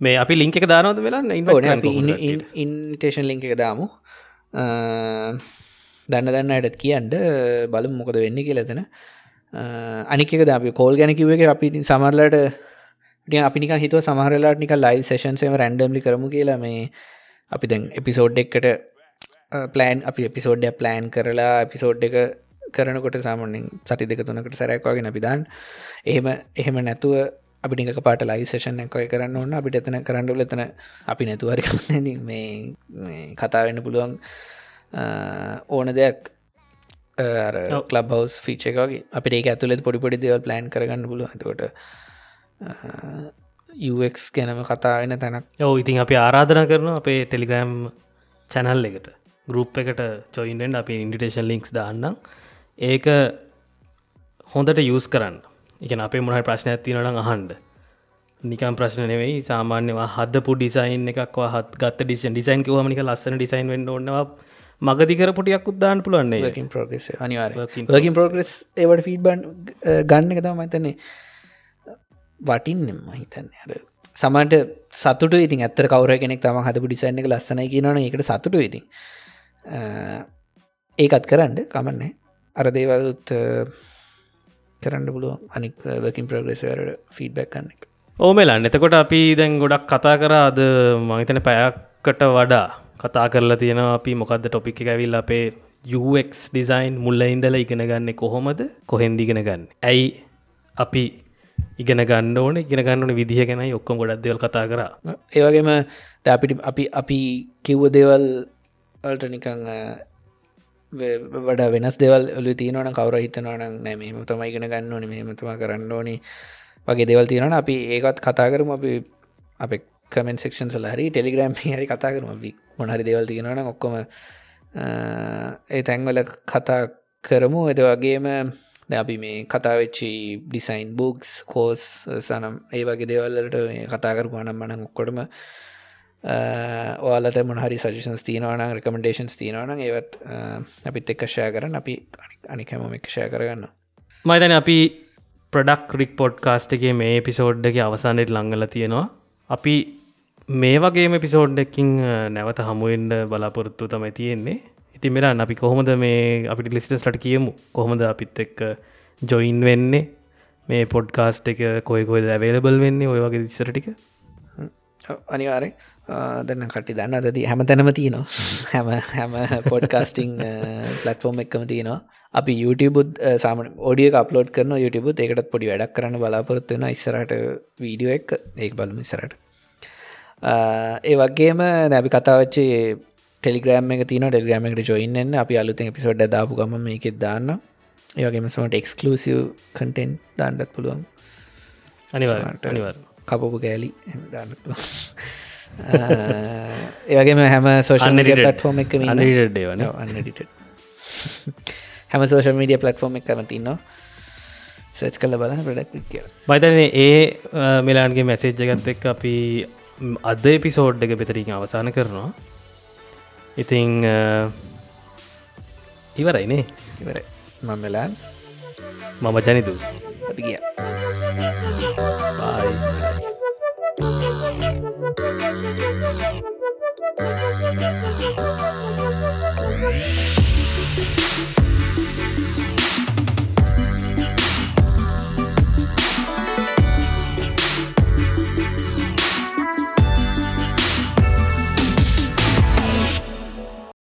මේ අපි ලිංක එක දානවද වෙලා ඉන්ටේෂන් ලිංක එක දාමු. දන්න දන්න අයටත් කියන්ට බලු මොකද වෙන්න කියලතන අනික අපි කෝල් ගැනකිව එක අපි සමරලට අපිනික හිතුව සමහරලාට නික ලයි් සේෂන්සේම රැන්ඩම්ලි කරමු කියලා මේ අපි දැන් එපිසෝඩ් එක්කට පලෑන් අපි එපිසෝඩ්ඩ ප්ලෑන් කරලා එපිසෝඩ් එක කරනකොට සාමනෙන් සති දෙක තුනකට සැරැක්වාගෙන අපිදාන් එහෙම එහෙම නැතුව අපි නික පාට ලයි සේෂන් එකයි කරන්න ඕන්න අපිට එතන කරන්නඩුල එතන අපි නැතුවරි මේ කතාවෙන්න පුළුවන් ඕන දෙයක් කලබ් හවස් ෆිච එකගේ අපිට ඒ ඇතුලෙත් පොඩි පොඩි දෙවල් ප්ලෑන් කරගන්න පුළුව ඇතකොට UX ගැනම කතාවෙන තැනක්. ඔව ඉතින් අපි ආරාධන කරන අපේ ටෙලිග්‍රෑම් චැනල් එකට. ගරුප් එකට චොයින්ෙන් අපි ඉන්ඩිටේෂන් ලිංක්ස් දාන්නම්. ඒක හොඳට යස් කරන්න. එක අපේ මොහයි ප්‍රශ්න ඇතිනට අහන්ඩ නිකම් ප්‍රශ්න නෙවෙයි සාමාන්‍යවා හදපු ඩිසයින් එකක් හත් ගත් ඩිසන් ඩිසයින් හමනික ලස්සන ඩිසයින් වන්න ඔන්නවා මගදිකර පොටියක් උද්දාන්න පුළුවන්නේ පෝග්‍රෙස් අනිවාර වකින් පෝග්‍රෙස් ඒවට ෆීඩ්බන් ගන්න එක තම මතන්නේ වටින්නෙම හිතන්න. අර සමට සතුට ඉතින් ඇත්තර කවර කෙනෙක් තම හදපු ඩිසයින් එක ලස්සන කියනන එකට සතුට ඉතින්. ඒකත් කරන්න කමන්නේ. අර දේවලුත් කරන්න පුළුව අනික් වකින් ප්‍රග්‍රෙස්වරට ෆීඩබැක් කන්න එක. ඕමෙලන් එතකොට අපි දැන් ගොඩක් කතා කරාද මහිතන පැයක්කට වඩා කතා කරලා තියෙන අපි මොකක්ද ටොපික් ඇවිල් අපේ UX ඩිසයින් මුල්ල ඉඳල ඉගෙන ගන්න කොහොමද? කොහෙන්දිගෙන ගන්න? ඇයි අපි ඉගෙන ගන්න ඕන? ඉගෙන ගන්නන විදිහ ගැනයි ඔක්කොම ගොඩක් දෙවල් කතා කර. ඒවගේම අපිට අපි අපි කිව්ව දේවල් වලට නිකං වඩ වෙනස් දෙවල් ඔලු තියනවන කවර හිතනවන නෑ මෙම තමයි ඉගෙන ගන්න ඕන මෙමතුම කරන්න ඕනි වගේ දෙවල් තියෙනවන අපි ඒකත් කතා කරම. අපි අප කමෙන් සෙක්ෂන් සලහරි ටෙලිග්‍රම් හරි කතා කරම. අපි මොනහරි දෙවල් තියෙනවන ඔක්කොම ඒ තැන්වල කතා කරමු. එද වගේම අපි මේ කතාවෙච්චි ඩිසයින් බුක්ස් කෝස් සනම් ඒ වගේ දෙවල්ලට කතා කරපු අනම් මන ඔක්කොටම ඔයාලට මොහරි සජෂන්ස් තියනවන රකමඩේන්ස් තියනවන ඒවත් අපිත් එක්කෂය කරන්න. අපි අනිකම එක්ෂය කරගන්න මයිතන අපි ප්‍රඩක් රික් පොඩ්කාස්ට එකේ මේ පිසෝඩ්ඩක අවසානයට ලංගල තියෙනවා. අපි මේ වගේ පිසෝඩ්ඩකින් නැවත හමුවෙන්ඩ බලාපොරොත්තු තමයි තියෙන්නේ. ඉති මෙරන් අපි කොහොමද මේ අපිට ලිස්ටස්ලට කියමු? කොහොමද අපිත් එක්ක ජොයින් වෙන්නේ? මේ පොඩ්කාස්ට එක කොයි කොයිද ඇවේලබල් වෙන්නේ? ඔය වගේ දිස්සරටික අනිවාරෙන් දන්න කටි දන්න දති හැම තැනම තියනවා. හැම හැම පොඩ්කාස්ටිං පලටෆෝර්ම් එක්කම තියෙනවා. අපි YouTubeුත් සාම ෝඩිය අපලෝඩ් කරන YouTube ඒකටත් පොඩි වැඩක් කරන්න බලාපොරොත්තු වෙන ඉස්සරට වීඩියෝ එක්. ඒක බලම ඉස්සරට ඒ වගේම නැබි කතාවච්චේ ටෙලිග්‍රම් එක තින ටෙල්ග්‍රම එකට ජොයින්න අපි අලුත පිසෝඩ් දාපු ගම මේකෙත් දාන්න ඒවගේම සමට එක්ස්කලසිව් කටෙන්් දාන්නත් පුළුවන්. අනිවාට අනිවර් කපපු කෑලි දාන්න ඒවගේම හැම සෝෂල් පටෆෝර්ම් එක හැම සෝෂල් මීඩිය පලටෆෝර්ම් එක කමතින්නවා සච් කල බලන්න ප්‍රඩක් කිය බයිතන ඒ මෙලාන්ගේ මැසේජ්ජගත් එක් අපි අද එපිසෝඩ් එක පෙතරින් අවසාන කරනවා. ඉතිං ඉවරයිනේ ඉවර මම මෙලාන් මම ජනිතු අපි ගිය.